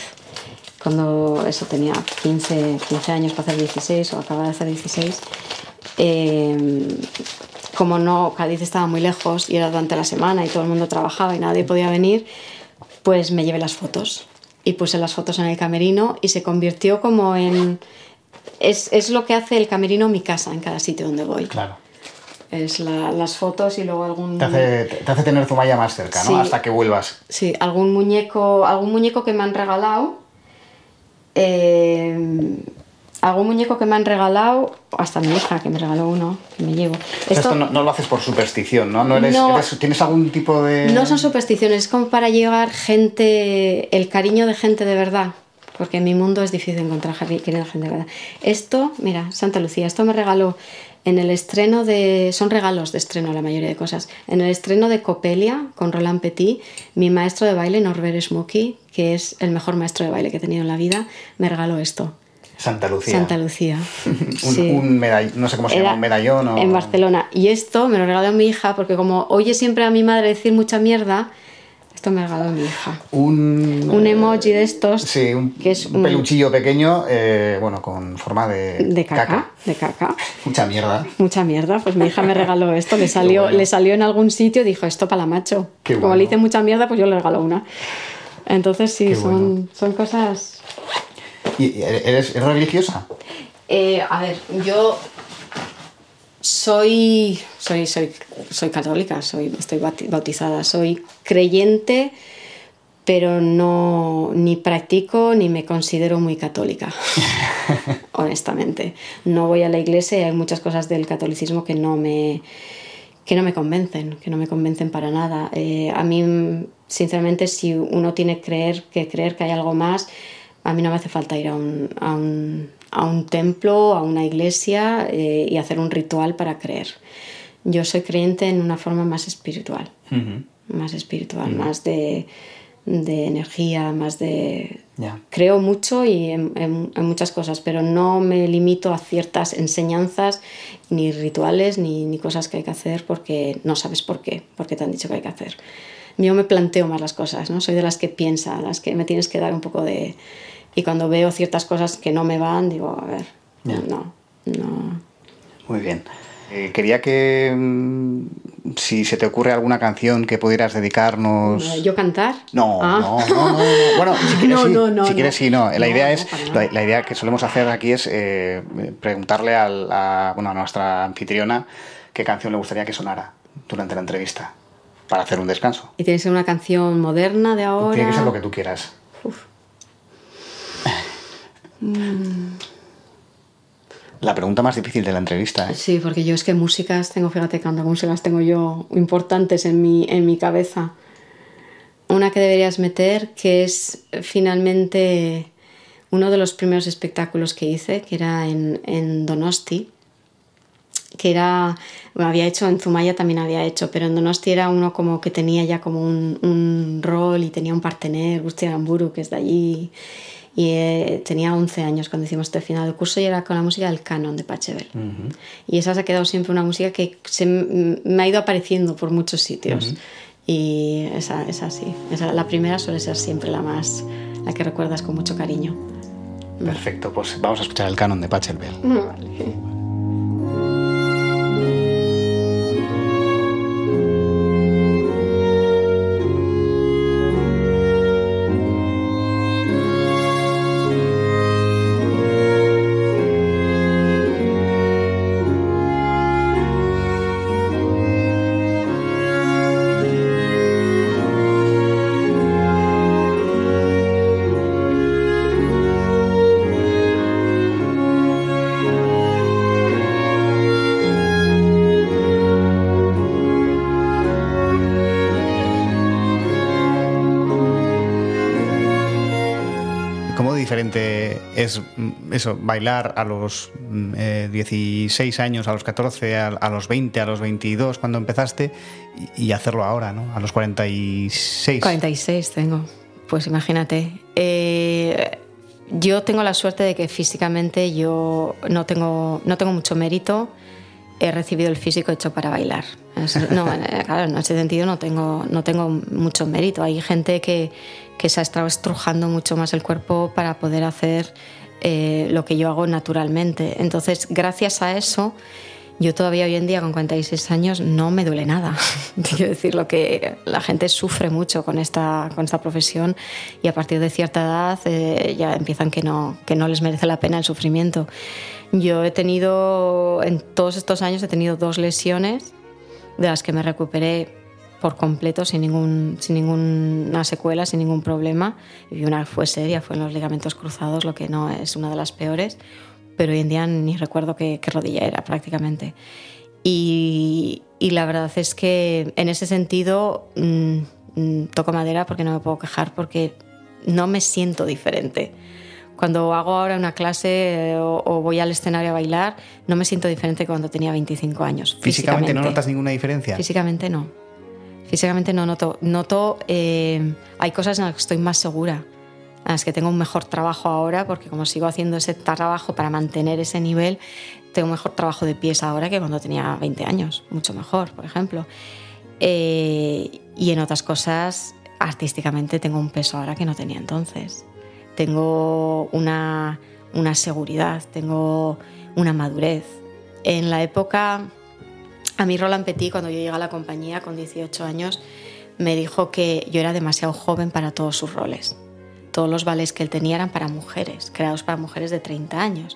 cuando eso tenía 15, 15 años para hacer 16 o acababa de hacer 16, eh, como no, Cádiz estaba muy lejos y era durante la semana y todo el mundo trabajaba y nadie podía venir, pues me llevé las fotos y puse las fotos en el camerino y se convirtió como en... Es, es lo que hace el camerino mi casa en cada sitio donde voy. Claro. Es la- las fotos y luego algún... Te hace, te hace tener Zumaya más cerca, ¿no? Sí. Hasta que vuelvas. Sí, algún muñeco, algún muñeco que me han regalado. eh, algún muñeco que me han regalado, hasta mi hija que me regaló uno, que me llevo. Esto Esto no, no lo haces por superstición, ¿no? no, eres, No. eres- ¿Tienes algún tipo de...? no son supersticiones, es como para llevar gente, el cariño de gente de verdad. Porque en mi mundo es difícil encontrar querida gente verdad. Esto, mira, Santa Lucía, esto me regaló en el estreno de. Son regalos de estreno la mayoría de cosas. En el estreno de Copelia con Roland Petit, mi maestro de baile, Norbert Smoky, que es el mejor maestro de baile que he tenido en la vida, me regaló esto. Santa Lucía. Santa Lucía. un, Sí. un medall- no sé cómo se Era llama, un medallón o... En Barcelona. Y esto me lo regaló mi hija porque como oye siempre a mi madre decir mucha mierda, Esto me ha regalado mi hija. Un, Un emoji de estos. Sí, un, que es un peluchillo pequeño, eh, bueno, con forma de, de caca, De caca. Mucha mierda. Mucha mierda. Pues mi hija me regaló esto. Le salió, bueno. le salió en algún sitio y dijo, esto para la macho. Qué Como bueno. le hice mucha mierda, pues yo le regalo una. Entonces sí, Qué son, bueno. son cosas... ¿Y eres, eres religiosa? Eh, a ver, yo soy, soy, soy, soy católica, soy, estoy bauti- bautizada, soy creyente, pero no ni practico ni me considero muy católica, honestamente. No voy a la iglesia y hay muchas cosas del catolicismo que no me, que no me convencen, que no me convencen para nada. Eh, a mí, sinceramente, si uno tiene creer, que creer que hay algo más, a mí no me hace falta ir a un, a un, a un templo, a una iglesia eh, y hacer un ritual para creer. Yo soy creyente en una forma más espiritual, más espiritual, más de, de energía, más de... Ya. Creo mucho y en, en- en muchas cosas, pero no me limito a ciertas enseñanzas, ni rituales, ni, ni cosas que hay que hacer porque no sabes por qué, porque te han dicho que hay que hacer. Yo me planteo más las cosas, ¿no? Soy de las que piensa, las que me tienes que dar un poco de... Y cuando veo ciertas cosas que no me van, digo, a ver, no, no. Muy bien. Eh, quería que mm, si se te ocurre alguna canción que pudieras dedicarnos. ¿Yo cantar? No, Ah. no, no, no, no. Bueno, si quieres No, sí. no, no, si quieres no. sí, no. La idea es, la, la idea que solemos hacer aquí es eh, preguntarle a, bueno, a nuestra anfitriona qué canción le gustaría que sonara durante la entrevista para hacer un descanso. Y tiene que ser una canción moderna de ahora. Tiene que ser lo que tú quieras. La pregunta más difícil de la entrevista, ¿eh? Sí, porque yo es que músicas tengo, fíjate cuántas músicas tengo yo importantes en mi, en mi cabeza. Una que deberías meter, que es finalmente uno de los primeros espectáculos que hice, que era en, en Donosti, que era, bueno, había hecho, en Zumaya también había hecho, pero en Donosti era uno como que tenía ya como un, un rol y tenía un partener, Gusti Aramburu, que es de allí, y eh, tenía 11 años cuando hicimos este final de curso y era con la música del canon de Pachebel. Y esa se ha quedado siempre una música que se me ha ido apareciendo por muchos sitios. Y esa, esa sí, esa, la primera suele ser siempre la más, la que recuerdas con mucho cariño. Perfecto, pues vamos a escuchar el canon de Pachelbel. Vale. Es mm, eso, bailar a los mm, eh, 16 años, a los 14, a, los 20, a los 22 cuando empezaste y, y hacerlo ahora, ¿no? A los 46. 46 tengo, pues imagínate. Eh, yo tengo la suerte de que físicamente yo no tengo, no tengo mucho mérito. He recibido el físico hecho para bailar. No, eh, claro, en ese sentido no tengo, no tengo mucho mérito. Hay gente que, que se ha estado estrujando mucho más el cuerpo para poder hacer eh, lo que yo hago naturalmente. Entonces, gracias a eso, yo todavía hoy en día, con 46 años, no me duele nada. Quiero decir, lo que la gente sufre mucho con esta, con esta profesión y a partir de cierta edad eh, ya empiezan que no, que no les merece la pena el sufrimiento. Yo he tenido, en todos estos años, he tenido dos lesiones de las que me recuperé por completo, sin, ningún, sin ninguna secuela, sin ningún problema. Y una fue seria, fue en los ligamentos cruzados, lo que no es una de las peores, pero hoy en día ni recuerdo qué, qué rodilla era prácticamente. Y, y la verdad es que en ese sentido mm, mm, toco madera porque no me puedo quejar porque no me siento diferente. Cuando hago ahora una clase eh, o, o voy al escenario a bailar, no me siento diferente que cuando tenía 25 años. ¿Físicamente no notas ninguna diferencia? Físicamente no. Físicamente no noto. Noto, eh, hay cosas en las que estoy más segura, en las que tengo un mejor trabajo ahora, porque como sigo haciendo ese trabajo para mantener ese nivel, tengo un mejor trabajo de pies ahora que cuando tenía 20 años, mucho mejor, por ejemplo. Eh, y en otras cosas artísticamente tengo un peso ahora que no tenía entonces. Tengo una, una seguridad, tengo una madurez. En la época, a mí Roland Petit, cuando yo llegué a la compañía con 18 años, me dijo que yo era demasiado joven para todos sus roles. Todos los ballets que él tenía eran para mujeres, creados para mujeres de 30 años.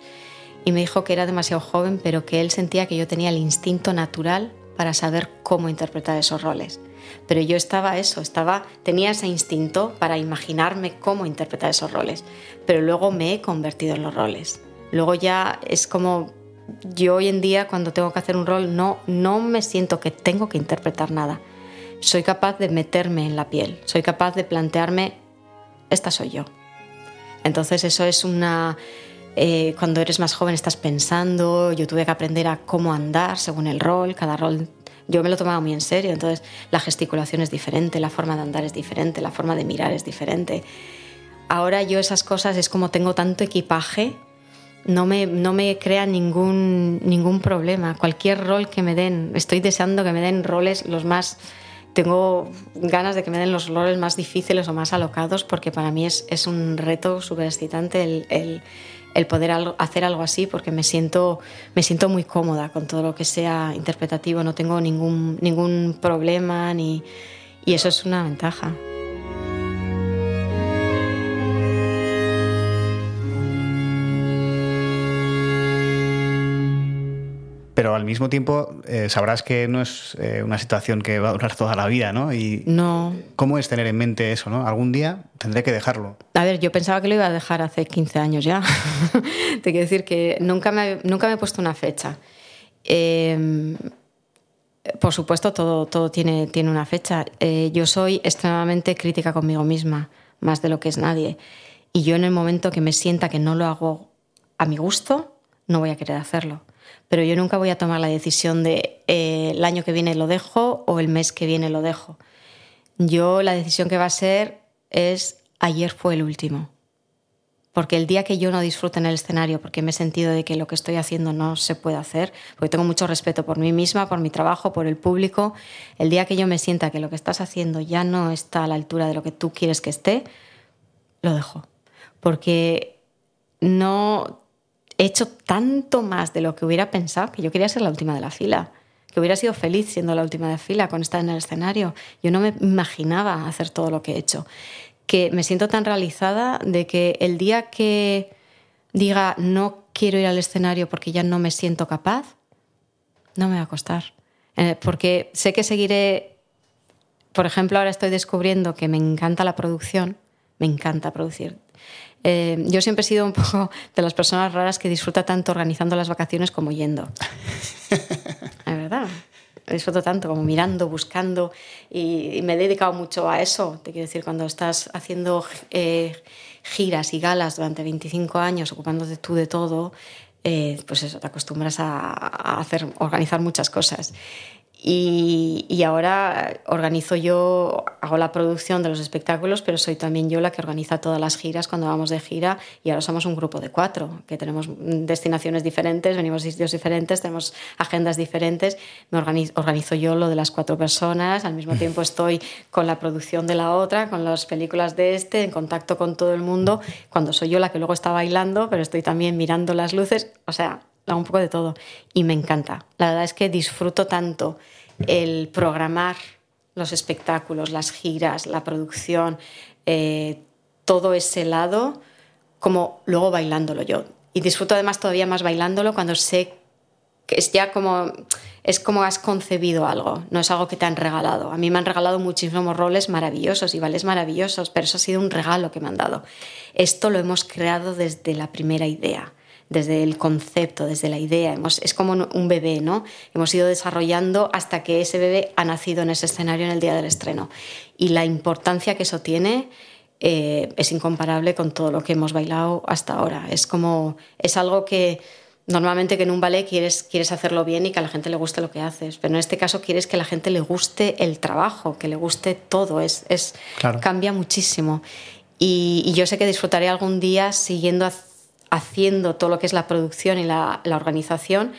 Y me dijo que era demasiado joven, pero que él sentía que yo tenía el instinto natural para saber cómo interpretar esos roles. Pero yo estaba eso, estaba, tenía ese instinto para imaginarme cómo interpretar esos roles. Pero luego me he convertido en los roles. Luego ya es como yo hoy en día cuando tengo que hacer un rol no, no me siento que tengo que interpretar nada. Soy capaz de meterme en la piel, soy capaz de plantearme, esta soy yo. Entonces eso es una... Eh, cuando eres más joven estás pensando, yo tuve que aprender a cómo andar según el rol, cada rol yo me lo tomaba muy en serio, entonces la gesticulación es diferente, la forma de andar es diferente, la forma de mirar es diferente. Ahora yo esas cosas es como tengo tanto equipaje, no me, no me crea ningún, ningún problema. Cualquier rol que me den, estoy deseando que me den roles los más... Tengo ganas de que me den los roles más difíciles o más alocados porque para mí es, es un reto súper excitante el, el el poder hacer algo así porque me siento, me siento muy cómoda con todo lo que sea interpretativo, no tengo ningún, ningún problema ni, y eso es una ventaja. Al mismo tiempo eh, sabrás que no es eh, una situación que va a durar toda la vida, ¿no? Y no. ¿Cómo es tener en mente eso, no? Algún día tendré que dejarlo. A ver, yo pensaba que lo iba a dejar hace 15 años ya. Te quiero decir que nunca me, nunca me he puesto una fecha. Em, por supuesto, todo, todo tiene, tiene una fecha. Eh, yo soy extremadamente crítica conmigo misma, más de lo que es nadie. Y yo en el momento que me sienta que no lo hago a mi gusto, no voy a querer hacerlo pero yo nunca voy a tomar la decisión de eh, el año que viene lo dejo o el mes que viene lo dejo. Yo la decisión que va a ser es ayer fue el último. Porque el día que yo no disfrute en el escenario, porque me he sentido de que lo que estoy haciendo no se puede hacer, porque tengo mucho respeto por mí misma, por mi trabajo, por el público, el día que yo me sienta que lo que estás haciendo ya no está a la altura de lo que tú quieres que esté, lo dejo. Porque no he hecho tanto más de lo que hubiera pensado que yo quería ser la última de la fila, que hubiera sido feliz siendo la última de la fila con estar en el escenario. Yo no me imaginaba hacer todo lo que he hecho, que me siento tan realizada de que el día que diga no quiero ir al escenario porque ya no me siento capaz, no me va a costar. Eh, porque sé que seguiré, por ejemplo, ahora estoy descubriendo que me encanta la producción, me encanta producir. Eh, yo siempre he sido un poco de las personas raras que disfruta tanto organizando las vacaciones como yendo. es verdad. Disfruto tanto como mirando, buscando y, me he dedicado mucho a eso. Te quiero decir, cuando estás haciendo eh, giras y galas durante 25 años, ocupándote tú de todo, eh, pues eso, te acostumbras a, a, hacer, organizar muchas cosas. Y, ahora organizo yo, hago la producción de los espectáculos, pero soy también yo la que organiza todas las giras cuando vamos de gira. Y ahora somos un grupo de cuatro, que tenemos destinaciones diferentes, venimos de sitios diferentes, tenemos agendas diferentes, me organizo, organizo yo lo de las cuatro personas, al mismo tiempo estoy con la producción de la otra, con las películas de este, en contacto con todo el mundo, cuando soy yo la que luego está bailando, pero estoy también mirando las luces, o sea, hago un poco de todo y me encanta. La verdad es que disfruto tanto el programar los espectáculos, las giras, la producción, eh, todo ese lado, como luego bailándolo yo. Y disfruto además todavía más bailándolo cuando sé que es ya como es como has concebido algo, no es algo que te han regalado. A mí me han regalado muchísimos roles maravillosos y vales maravillosos, pero eso ha sido un regalo que me han dado. Esto lo hemos creado desde la primera idea desde el concepto, desde la idea. es como un bebé, ¿no? Hemos ido desarrollando hasta que ese bebé ha nacido en ese escenario en el día del estreno. Y la importancia que eso tiene eh, es incomparable con todo lo que hemos bailado hasta ahora. Es como, es algo que normalmente que en un ballet quieres, quieres hacerlo bien y que a la gente le guste lo que haces, pero en este caso quieres que a la gente le guste el trabajo, que le guste todo, es, es cambia muchísimo. Y, y, yo sé que disfrutaré algún día siguiendo haciendo todo lo que es la producción y la, organización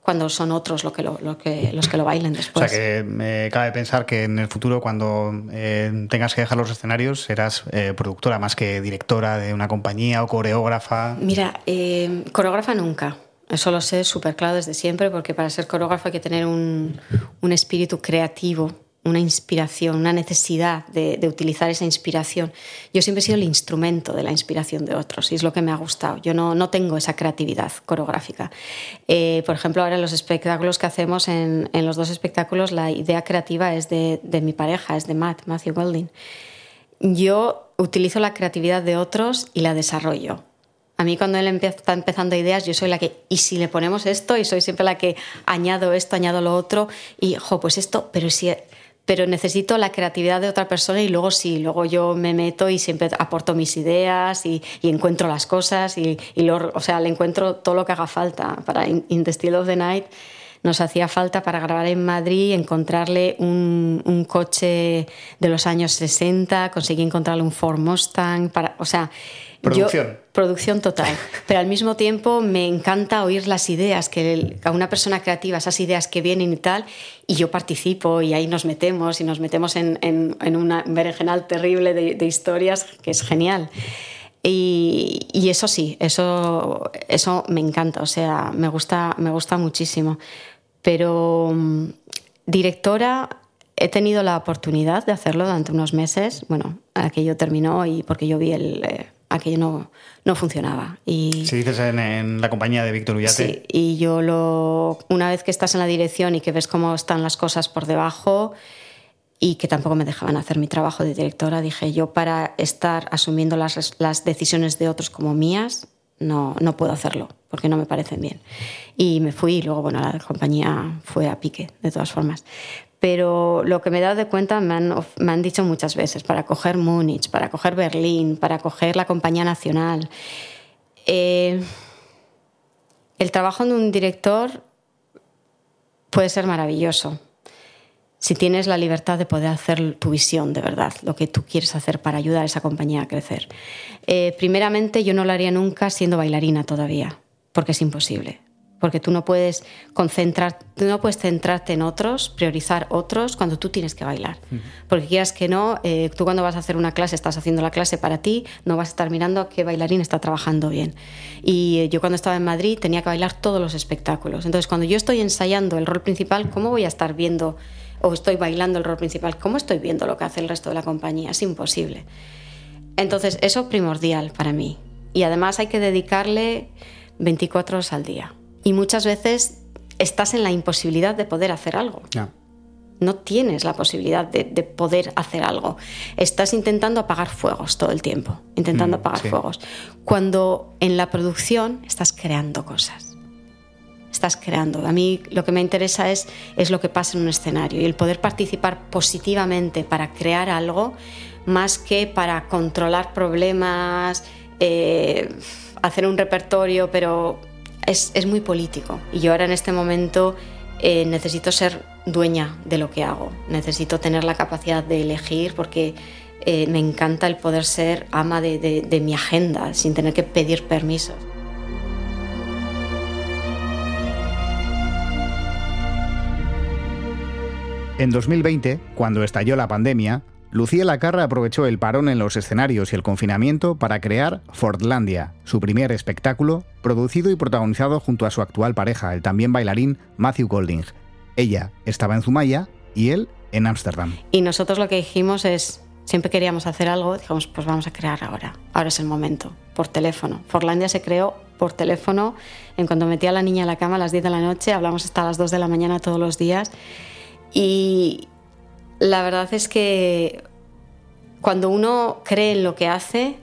cuando son otros lo que lo, que, los que lo bailen después. O sea que me cabe pensar que en el futuro cuando eh, tengas que dejar los escenarios serás eh, productora más que directora de una compañía o coreógrafa. Mira, eh, coreógrafa nunca. Eso lo sé súper claro desde siempre porque para ser coreógrafo hay que tener un, un espíritu creativo una inspiración, una necesidad de, utilizar esa inspiración. Yo siempre he sido el instrumento de la inspiración de otros y es lo que me ha gustado. Yo no, no tengo esa creatividad coreográfica. Eh, por ejemplo, ahora en los espectáculos que hacemos, en, en, los dos espectáculos, la idea creativa es de, de mi pareja, es de Matt, Matthew Welding. Yo utilizo la creatividad de otros y la desarrollo. A mí cuando él está empezando ideas, yo soy la que, y si le ponemos esto, y soy siempre la que añado esto, añado lo otro, y, jo, pues esto, pero si pero necesito la creatividad de otra persona y luego sí, luego yo me meto y siempre aporto mis ideas y, encuentro las cosas y, o sea, le encuentro todo lo que haga falta. Para In, the Still of the Night nos hacía falta para grabar en Madrid encontrarle un, un coche de los años 60, conseguí encontrarle un Ford Mustang, para, o sea, Producción. producción total. Pero al mismo tiempo me encanta oír las ideas, que a una persona creativa, esas ideas que vienen y tal, y yo participo y ahí nos metemos y nos metemos en, en, en un berenjenal terrible de, de, historias que es genial. Y, y, eso sí, eso, eso me encanta, o sea, me gusta, me gusta muchísimo. Pero mm, directora, he tenido la oportunidad de hacerlo durante unos meses. Bueno, aquello terminó y porque yo vi el, eh, aquello no, no funcionaba. Y, si dices en, la compañía de Víctor Ullate. Sí, y yo lo, una vez que estás en la dirección y que ves cómo están las cosas por debajo y que tampoco me dejaban hacer mi trabajo de directora, dije yo para estar asumiendo las, las decisiones de otros como mías, no, no puedo hacerlo, porque no me parecen bien. Y me fui y luego, bueno, la compañía fue a pique, de todas formas pero lo que me he dado de cuenta me han, me han dicho muchas veces, para coger Múnich, para coger Berlín, para coger la compañía nacional. Eh, el trabajo de un director puede ser maravilloso si tienes la libertad de poder hacer tu visión de verdad, lo que tú quieres hacer para ayudar a esa compañía a crecer. Eh, primeramente, yo no lo haría nunca siendo bailarina todavía, porque es imposible porque tú no puedes concentrar, tú no puedes centrarte en otros, priorizar otros cuando tú tienes que bailar. Porque quieras que no, eh, tú cuando vas a hacer una clase, estás haciendo la clase para ti, no vas a estar mirando a qué bailarín está trabajando bien. Y eh, yo cuando estaba en Madrid tenía que bailar todos los espectáculos. Entonces cuando yo estoy ensayando el rol principal, ¿cómo voy a estar viendo o estoy bailando el rol principal? ¿Cómo estoy viendo lo que hace el resto de la compañía? Es imposible. Entonces eso es primordial para mí. Y además hay que dedicarle 24 horas al día y muchas veces estás en la imposibilidad de poder hacer algo. No tienes la posibilidad de, poder hacer algo. Estás intentando apagar fuegos todo el tiempo, intentando mm, apagar fuegos. Cuando en la producción estás creando cosas. Estás creando. A mí lo que me interesa es, es lo que pasa en un escenario y el poder participar positivamente para crear algo más que para controlar problemas, eh, hacer un repertorio, pero es, muy político. Y yo ahora en este momento eh, necesito ser dueña de lo que hago. Necesito tener la capacidad de elegir porque eh, me encanta el poder ser ama de, mi agenda sin tener que pedir permisos. En 2020, cuando estalló la pandemia, Lucía Lacarra aprovechó el parón en los escenarios y el confinamiento para crear Fordlandia, su primer espectáculo, producido y protagonizado junto a su actual pareja, el también bailarín Matthew Golding. Ella estaba en Zumaya y él en Ámsterdam. Y nosotros lo que dijimos es, siempre queríamos hacer algo, dijimos, pues vamos a crear ahora, ahora es el momento, por teléfono. Fordlandia se creó por teléfono, en cuanto metía a la niña a la cama a las 10 de la noche, hablamos hasta las 2 de la mañana todos los días y la verdad es que cuando uno cree en lo que hace,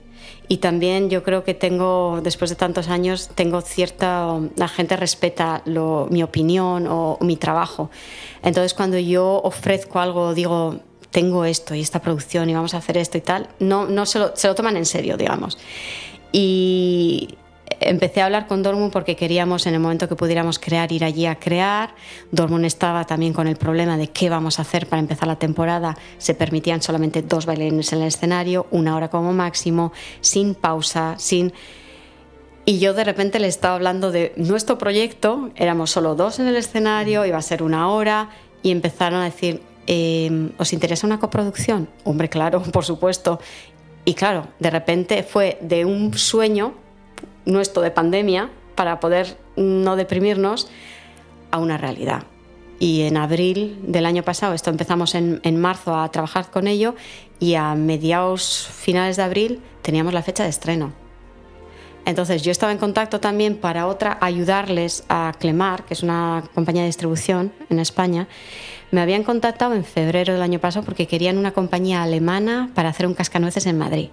y también yo creo que tengo, después de tantos años, tengo cierta, la gente respeta mi opinión o, mi trabajo. Entonces cuando yo ofrezco algo, digo, tengo esto y esta producción y vamos a hacer esto y tal, no, no se lo, se lo toman en serio, digamos. Y empecé a hablar con Dortmund porque queríamos en el momento que pudiéramos crear ir allí a crear. Dortmund estaba también con el problema de qué vamos a hacer para empezar la temporada. Se permitían solamente dos bailarines en el escenario, una hora como máximo, sin pausa, sin... Y yo de repente le estaba hablando de nuestro proyecto, éramos solo dos en el escenario, iba a ser una hora, y empezaron a decir, eh, ¿os interesa una coproducción? Hombre, claro, por supuesto. Y claro, de repente fue de un sueño nuestro de pandemia para poder no deprimirnos a una realidad. Y en abril del año pasado, esto empezamos en, en, marzo a trabajar con ello y a mediados finales de abril teníamos la fecha de estreno. Entonces yo estaba en contacto también para otra, ayudarles a Clemar, que es una compañía de distribución en España. Me habían contactado en febrero del año pasado porque querían una compañía alemana para hacer un cascanueces en Madrid.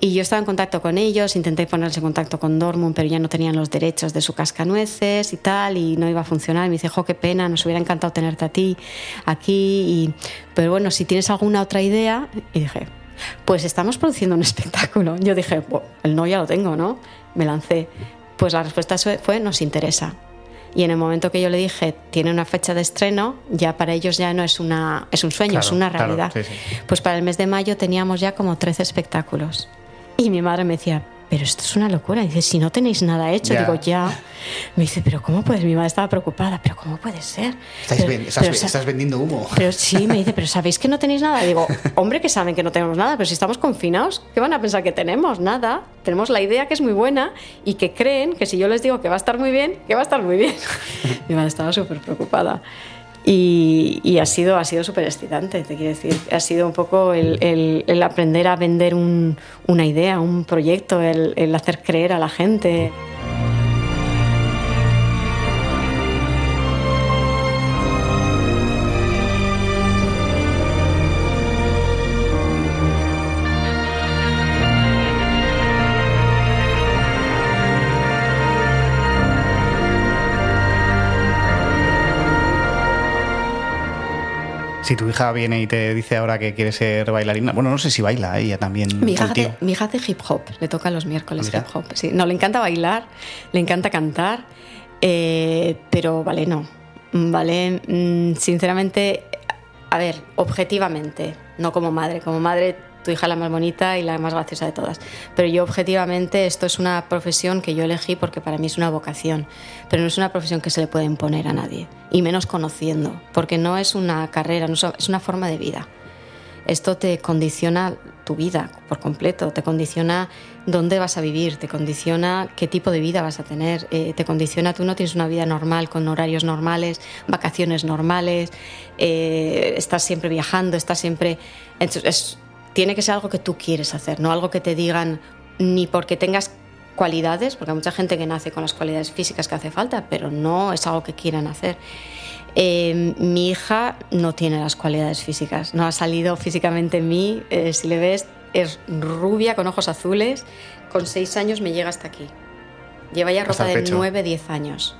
Y yo estaba en contacto con ellos, intenté ponerse en contacto con Dortmund, pero ya no tenían los derechos de su cascanueces y tal, y no iba a funcionar. Y me dice, jo, qué pena, nos hubiera encantado tenerte a ti aquí. Y, pero bueno, si tienes alguna otra idea. Y dije, pues estamos produciendo un espectáculo. Yo dije, el no ya lo tengo, ¿no? Me lancé. Pues la respuesta fue, nos interesa. Y en el momento que yo le dije, tiene una fecha de estreno, ya para ellos ya no es, una, es un sueño, es una realidad. Claro, sí, sí. Pues para el mes de mayo teníamos ya como 13 espectáculos. Y mi madre me decía, pero esto es una locura. dice, si no tenéis nada hecho, Ya. digo, ya. Me dice, pero ¿cómo puedes? Mi madre estaba preocupada, pero ¿cómo puede ser? Pero- ven- estás, pero estás vendiendo humo. pero sí, me dice, pero ¿sabéis que no tenéis nada? Digo, hombre, que saben que no tenemos nada, pero si estamos confinados, ¿qué van a pensar que tenemos? Nada. Tenemos la idea que es muy buena y que creen que si yo les digo que va a estar muy bien, que va a estar muy bien. Mi madre estaba súper preocupada. Y, y ha sido, ha sido súper excitante, te quiero decir. Ha sido un poco el, el- el aprender a vender un- una idea, un proyecto, el, el hacer creer a la gente. Si tu hija viene y te dice ahora que quiere ser bailarina, bueno, no sé si baila ella también. Mi hija, hace, mi hija hace hip hop, le toca los miércoles hip hop. Sí. No, le encanta bailar, le encanta cantar, eh, pero vale, no. Vale, mm, sinceramente, a ver, objetivamente, no como madre. Como madre, tu hija la más bonita y la más graciosa de todas. Pero yo, objetivamente, esto es una profesión que yo elegí porque para mí es una vocación. Pero no es una profesión que se le puede imponer a nadie, y menos conociendo, porque no es una carrera, no es una forma de vida esto te condiciona tu vida por completo, te condiciona dónde vas a vivir, te condiciona qué tipo de vida vas a tener, eh, te condiciona, tú no tienes una vida normal con horarios normales, vacaciones normales, eh, estás siempre viajando, estás siempre... Entonces, es- tiene que ser algo que tú quieres hacer, no algo que te digan ni porque tengas cualidades, porque hay mucha gente que nace con las cualidades físicas que hace falta, pero no es algo que quieran hacer. Eh, mi hija no tiene las cualidades físicas, no ha salido físicamente en mí. eh, si le ves, es rubia, con ojos azules, con seis años me llega hasta aquí. Lleva ya ropa de pecho. 9, 10 años.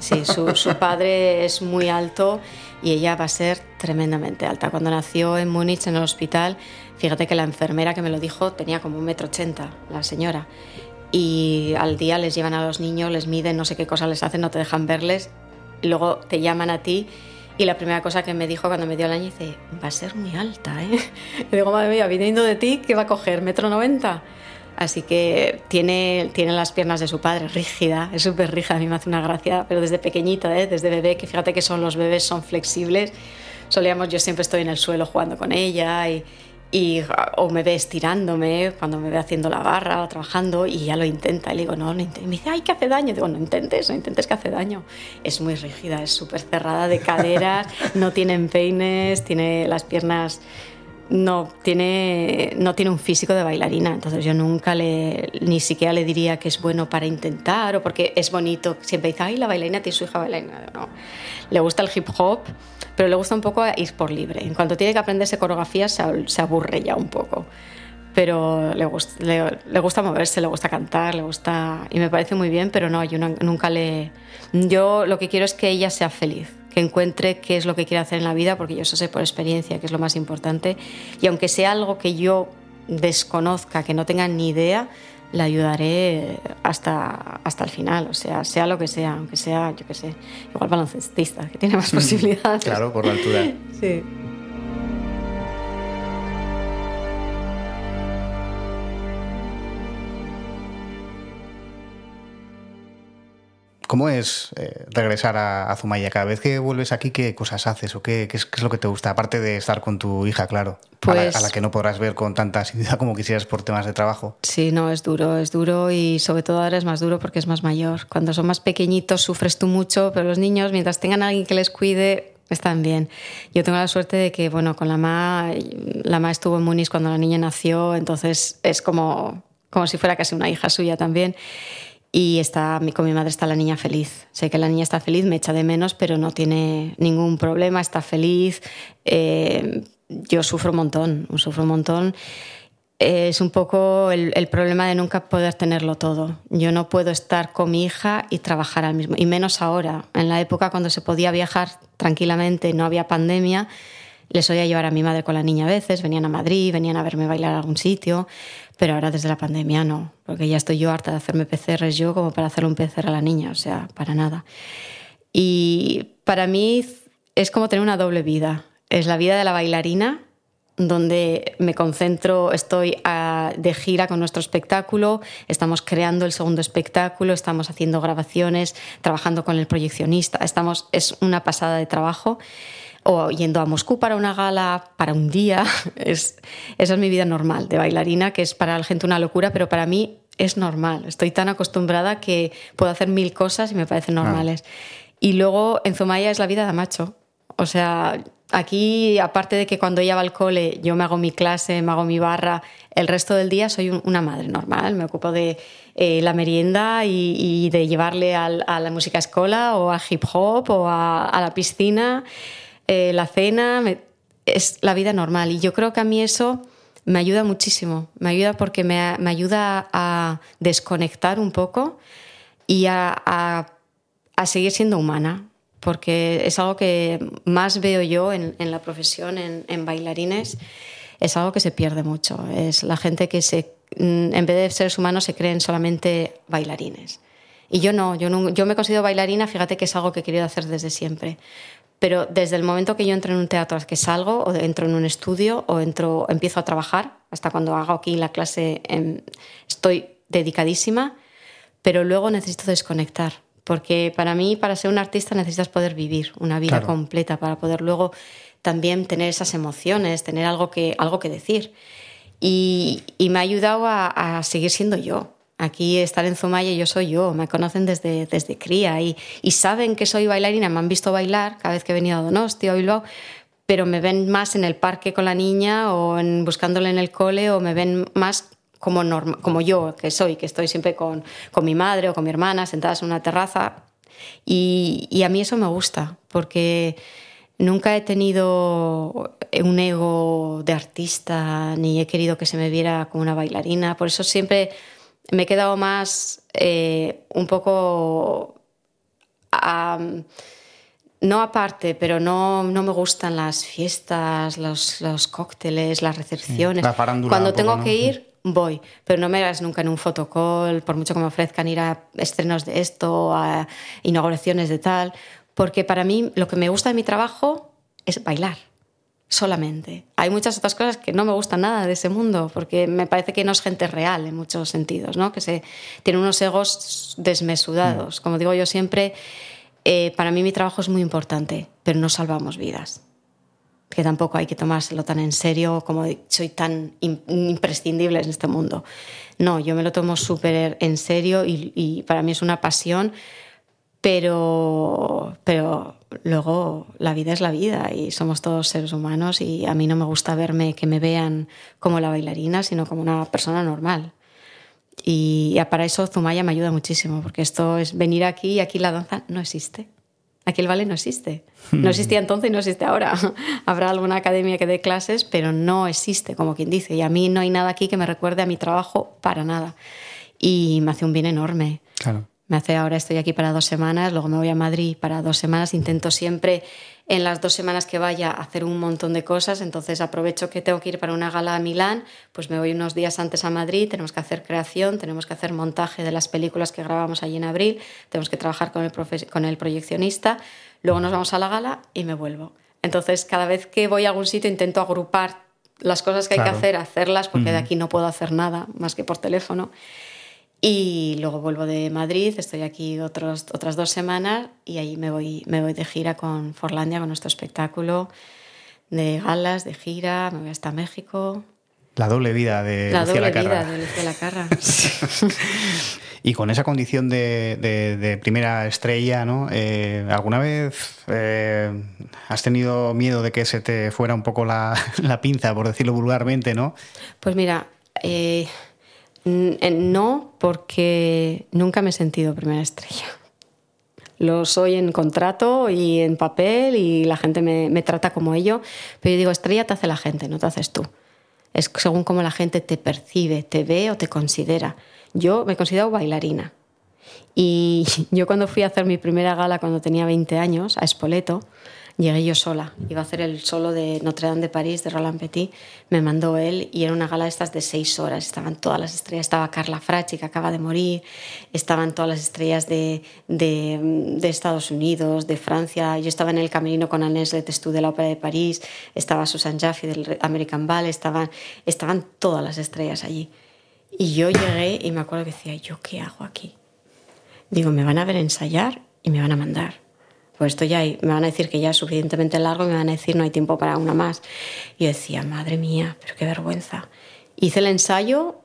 Sí, su, padre es muy alto y ella va a ser tremendamente alta. Cuando nació en Múnich, en el hospital, fíjate que la enfermera que me lo dijo tenía como un metro ochenta, la señora. Y al día les llevan a los niños, les miden, no sé qué cosas les hacen, no te dejan verles. Luego te llaman a ti y la primera cosa que me dijo cuando me dio el año dice, va a ser muy alta, ¿eh? Y digo, madre mía, viniendo de ti, ¿qué va a coger? ¿Metro noventa? Así que tiene, tiene las piernas de su padre, rígida, es súper rígida, a mí me hace una gracia, pero desde pequeñita, ¿eh? desde bebé, que fíjate que son los bebés, son flexibles. Solíamos, yo siempre estoy en el suelo jugando con ella y, y o me ve estirándome cuando me ve haciendo la barra o trabajando y ya lo intenta. Y le digo, no, no intentes. Y me dice, ay, que hace daño. Y digo, no intentes, no intentes que hace daño. Es muy rígida, es súper cerrada de caderas, no tiene empeines, tiene las piernas no tiene, no tiene un físico de bailarina, entonces yo nunca le, ni siquiera le diría que es bueno para intentar o porque es bonito. Siempre dice, ay, la bailarina tiene su hija bailarina. No. Le gusta el hip hop, pero le gusta un poco ir por libre. En cuanto tiene que aprenderse coreografías, se, ab- se aburre ya un poco. Pero le, gust- le, le gusta moverse, le gusta cantar, le gusta. Y me parece muy bien, pero no, yo no- nunca le. Yo lo que quiero es que ella sea feliz, que encuentre qué es lo que quiere hacer en la vida, porque yo eso sé por experiencia, que es lo más importante. Y aunque sea algo que yo desconozca, que no tenga ni idea, la ayudaré hasta, hasta el final, o sea, sea lo que sea, aunque sea, yo qué sé, igual baloncestista, que tiene más posibilidades. Claro, por la altura. Sí. ¿Cómo es eh, regresar a, Zumaya? Cada vez que vuelves aquí, ¿qué cosas haces o qué, es, lo que te gusta? Aparte de estar con tu hija, claro, pues, a, la, que no podrás ver con tanta asiduidad como quisieras por temas de trabajo. Sí, no, es duro, es duro y sobre todo ahora es más duro porque es más mayor. Cuando son más pequeñitos sufres tú mucho, pero los niños, mientras tengan a alguien que les cuide, están bien. Yo tengo la suerte de que, bueno, con la ma, la ma estuvo en Muniz cuando la niña nació, entonces es como, como si fuera casi una hija suya también y está, con mi madre está la niña feliz. Sé que la niña está feliz, me echa de menos, pero no tiene ningún problema, está feliz. Eh, yo sufro un montón, sufro un montón. Es un poco el, el, problema de nunca poder tenerlo todo. Yo no puedo estar con mi hija y trabajar al mismo, y menos ahora. En la época cuando se podía viajar tranquilamente no había pandemia, les oía llevar a mi madre con la niña a veces, venían a Madrid, venían a verme bailar a algún sitio, pero ahora desde la pandemia no, porque ya estoy yo harta de hacerme PCRs yo como para hacerle un PCR a la niña, o sea, para nada. Y para mí es como tener una doble vida. Es la vida de la bailarina, donde me concentro, estoy de gira con nuestro espectáculo, estamos creando el segundo espectáculo, estamos haciendo grabaciones, trabajando con el proyeccionista, estamos, es una pasada de trabajo o yendo a Moscú para una gala, para un día. Es, esa es mi vida normal de bailarina, que es para la gente una locura, pero para mí es normal. Estoy tan acostumbrada que puedo hacer mil cosas y me parecen normales. Y luego en Zumaya es la vida de macho. O sea, aquí, aparte de que cuando ella va al cole, yo me hago mi clase, me hago mi barra, el resto del día soy una madre normal. Me ocupo de eh, la merienda y, de llevarle a la música escola o a hip hop o a, a la piscina. Eh, la cena, es la vida normal. Y yo creo que a mí eso me ayuda muchísimo. Me ayuda porque me, ayuda a desconectar un poco y a, seguir siendo humana. Porque es algo que más veo yo en, la profesión, en, bailarines, es algo que se pierde mucho. Es la gente que se, mm, en vez de seres humanos se creen solamente bailarines. Y yo no, yo no, yo me considero bailarina, fíjate que es algo que he querido hacer desde siempre. Pero desde el momento que yo entro en un teatro, es que salgo, o entro en un estudio, o entro, empiezo a trabajar, hasta cuando hago aquí la clase, em, estoy dedicadísima, pero luego necesito desconectar. Porque para mí, para ser un artista, necesitas poder vivir una vida completa, para poder luego también tener esas emociones, tener algo que, algo que decir. Y, me ha ayudado a seguir siendo yo, Aquí estar en Zumaya yo soy yo, me conocen desde, desde cría y, y, saben que soy bailarina, me han visto bailar cada vez que he venido a Donostia o Bilbao, pero me ven más en el parque con la niña o en, buscándole en el cole o me ven más como, como yo, que soy, que estoy siempre con, con mi madre o con mi hermana sentadas en una terraza. Y, y a mí eso me gusta, porque nunca he tenido un ego de artista, ni he querido que se me viera como una bailarina, por eso siempre me he quedado más eh, un poco... no aparte, pero no, no, me gustan las fiestas, los, los cócteles, las recepciones. Cuando tengo que ir, voy, pero no me hagas nunca en un fotocall, por mucho que me ofrezcan ir a estrenos de esto, a inauguraciones de tal, porque para mí lo que me gusta de mi trabajo es bailar solamente. Hay muchas otras cosas que no me gustan nada de ese mundo, porque me parece que no es gente real en muchos sentidos, ¿no? que se, tiene unos egos desmesurados. Mm. Como digo yo siempre, eh, para mí mi trabajo es muy importante, pero no salvamos vidas. Que tampoco hay que tomárselo tan en serio como soy tan imprescindible en este mundo. No, yo me lo tomo súper en serio y, y para mí es una pasión pero, pero luego la vida es la vida y somos todos seres humanos y a mí no me gusta verme que me vean como la bailarina, sino como una persona normal. Y para eso Zumaya me ayuda muchísimo, porque esto es venir aquí y aquí la danza no existe. Aquí el ballet no existe. No existía entonces y no existe ahora. Habrá alguna academia que dé clases, pero no existe, como quien dice. Y a mí no hay nada aquí que me recuerde a mi trabajo para nada. Y me hace un bien enorme. Claro me hace ahora estoy aquí para dos semanas, luego me voy a Madrid para dos semanas, intento siempre en las dos semanas que vaya hacer un montón de cosas, entonces aprovecho que tengo que ir para una gala a Milán, pues me voy unos días antes a Madrid, tenemos que hacer creación, tenemos que hacer montaje de las películas que grabamos allí en abril, tenemos que trabajar con el, con el proyeccionista, luego nos vamos a la gala y me vuelvo. Entonces cada vez que voy a algún sitio intento agrupar las cosas que hay que hacer, hacerlas, porque de aquí no puedo hacer nada más que por teléfono Y luego vuelvo de Madrid, estoy aquí otros, otras dos semanas y ahí me voy, me voy de gira con Forlandia, con nuestro espectáculo de galas, de gira, me voy hasta México. La doble vida de La Lucía doble Lacarra. vida de Lucía Lacarra. Y con esa condición de, de- de primera estrella, ¿no? Eh, ¿Alguna vez eh, has tenido miedo de que se te fuera un poco la, la pinza, por decirlo vulgarmente, ¿no? Pues mira, eh, eh, no, porque nunca me he sentido primera estrella. Lo soy en contrato y en papel y la gente me, trata como ello, pero yo digo, estrella te hace la gente, no te haces tú. Es según cómo la gente te percibe, te ve o te considera. Yo me considero bailarina. Y yo cuando fui a hacer mi primera gala cuando tenía 20 años, a Spoleto, llegué yo sola. Iba a hacer el solo de Notre Dame de París, de Roland Petit. Me mandó él y era una gala de estas de seis horas. Estaban todas las estrellas. Estaba Carla Fracci, que acaba de morir. Estaban todas las estrellas de, de, de Estados Unidos, de Francia. Yo estaba en el camerino con Agnès Letestu de la Ópera de París. Estaba Susan Jaffe del American Ballet. Estaban, estaban todas las estrellas allí. Y yo llegué y me acuerdo que decía, ¿yo qué hago aquí? Digo, me van a ver ensayar y me van a mandar. Pues esto ya hay- me van a decir que ya es suficientemente largo y me van a decir no hay tiempo para una más. Y yo decía, madre mía, pero qué vergüenza. Hice el ensayo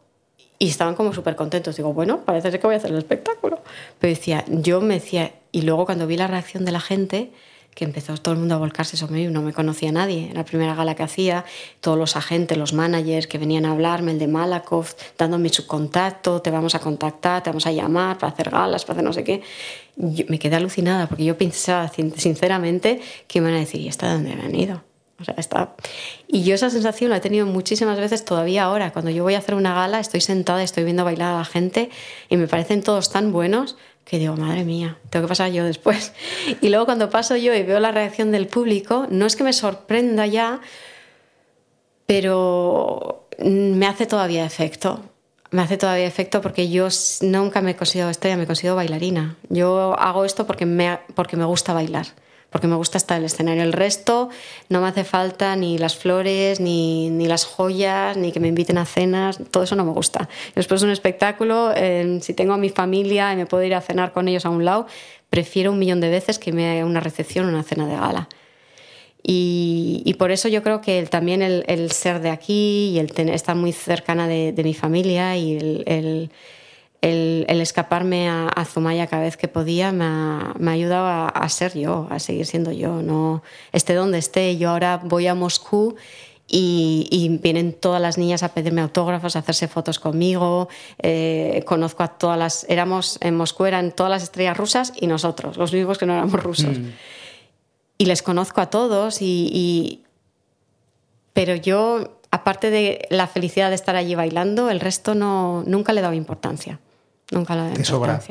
y estaban como súper contentos. Digo, bueno, parece que voy a hacer el espectáculo. Pero decía, yo me decía, y luego cuando vi la reacción de la gente, que empezó todo el mundo a volcarse sobre mí, no me conocía nadie, era la primera gala que hacía, todos los agentes, los managers que venían a hablarme, el de Malakoff, dándome su contacto, te vamos a contactar, te vamos a llamar para hacer galas, para hacer no sé qué. Yo me quedé alucinada porque yo pensaba sin- sinceramente que me iban a decir, ¿y esta de dónde han ido? O sea, está... Y yo esa sensación la he tenido muchísimas veces todavía ahora. Cuando yo voy a hacer una gala, estoy sentada, estoy viendo bailar a la gente y me parecen todos tan buenos que digo, madre mía, tengo que pasar yo después. Y luego cuando paso yo y veo la reacción del público, no es que me sorprenda ya, pero me hace todavía efecto. Me hace todavía efecto porque yo nunca me considero estrella, me considero bailarina. Yo hago esto porque me, porque me gusta bailar, porque me gusta estar en el escenario. El resto no me hace falta ni las flores, ni, ni las joyas, ni que me inviten a cenas, todo eso no me gusta. Después de un espectáculo, si tengo a mi familia y me puedo ir a cenar con ellos a un lado, prefiero un millón de veces que me haga una recepción o una cena de gala. Y, por eso yo creo que también el, ser de aquí y el tener, estar muy cercana de, mi familia y el- el- el escaparme a, a Zumaya cada vez que podía me ha, me ha ayudado a, a ser yo, a seguir siendo yo. No esté donde esté. Yo ahora voy a Moscú y, y vienen todas las niñas a pedirme autógrafos, a hacerse fotos conmigo. Eh, conozco a todas las. Éramos en Moscú, eran todas las estrellas rusas y nosotros, los únicos que no éramos rusos y les conozco a todos y, y- pero yo aparte de la felicidad de estar allí bailando el resto no nunca le he dado importancia nunca he dado Te sobra.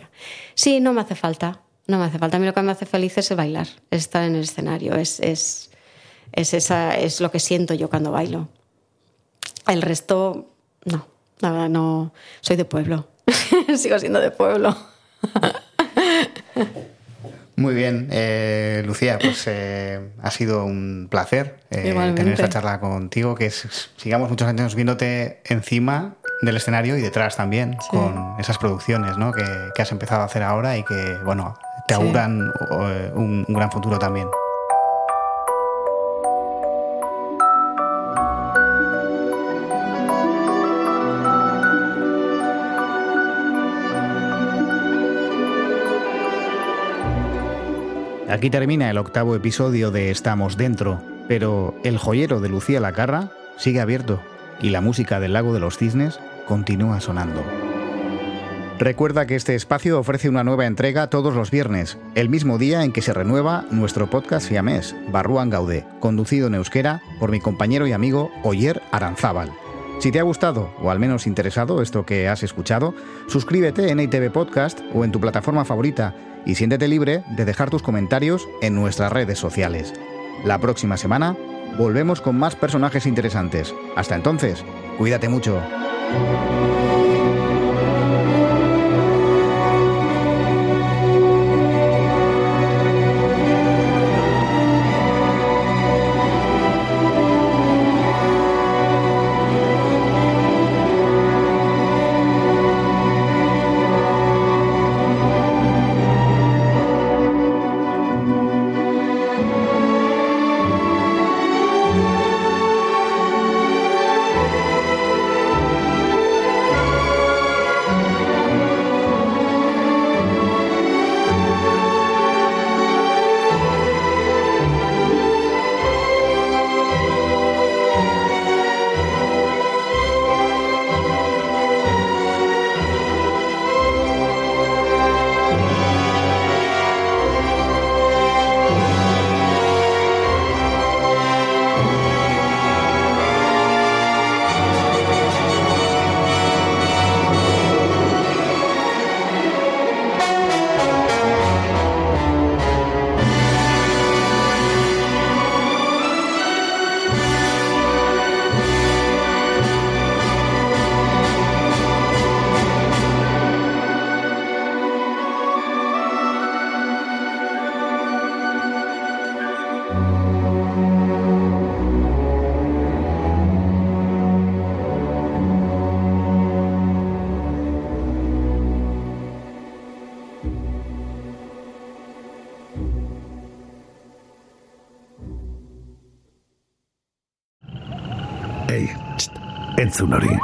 sí no me hace falta no me hace falta. A mí lo que me hace feliz es bailar es estar en el escenario. Es es es esa es lo que siento yo cuando bailo. El resto no la verdad no soy de pueblo. Sigo siendo de pueblo. Muy bien, eh, Lucía, pues eh, ha sido un placer eh, tener esta charla contigo, que sigamos muchos años viéndote encima del escenario y detrás también, Sí. con esas producciones ¿no? que, que has empezado a hacer ahora y que, bueno, te Sí. auguran eh, un, un gran futuro también. Aquí termina el octavo episodio de Estamos Dentro, pero el joyero de Lucía Lacarra sigue abierto y la música del Lago de los Cisnes continúa sonando. Recuerda que este espacio ofrece una nueva entrega todos los viernes, el mismo día en que se renueva nuestro podcast siamés, Barruan Gaude, conducido en euskera por mi compañero y amigo Oyer Aranzábal. Si te ha gustado o al menos interesado esto que has escuchado, suscríbete en ITV Podcast o en tu plataforma favorita y siéntete libre de dejar tus comentarios en nuestras redes sociales. La próxima semana volvemos con más personajes interesantes. Hasta entonces, cuídate mucho. うん。Dictionary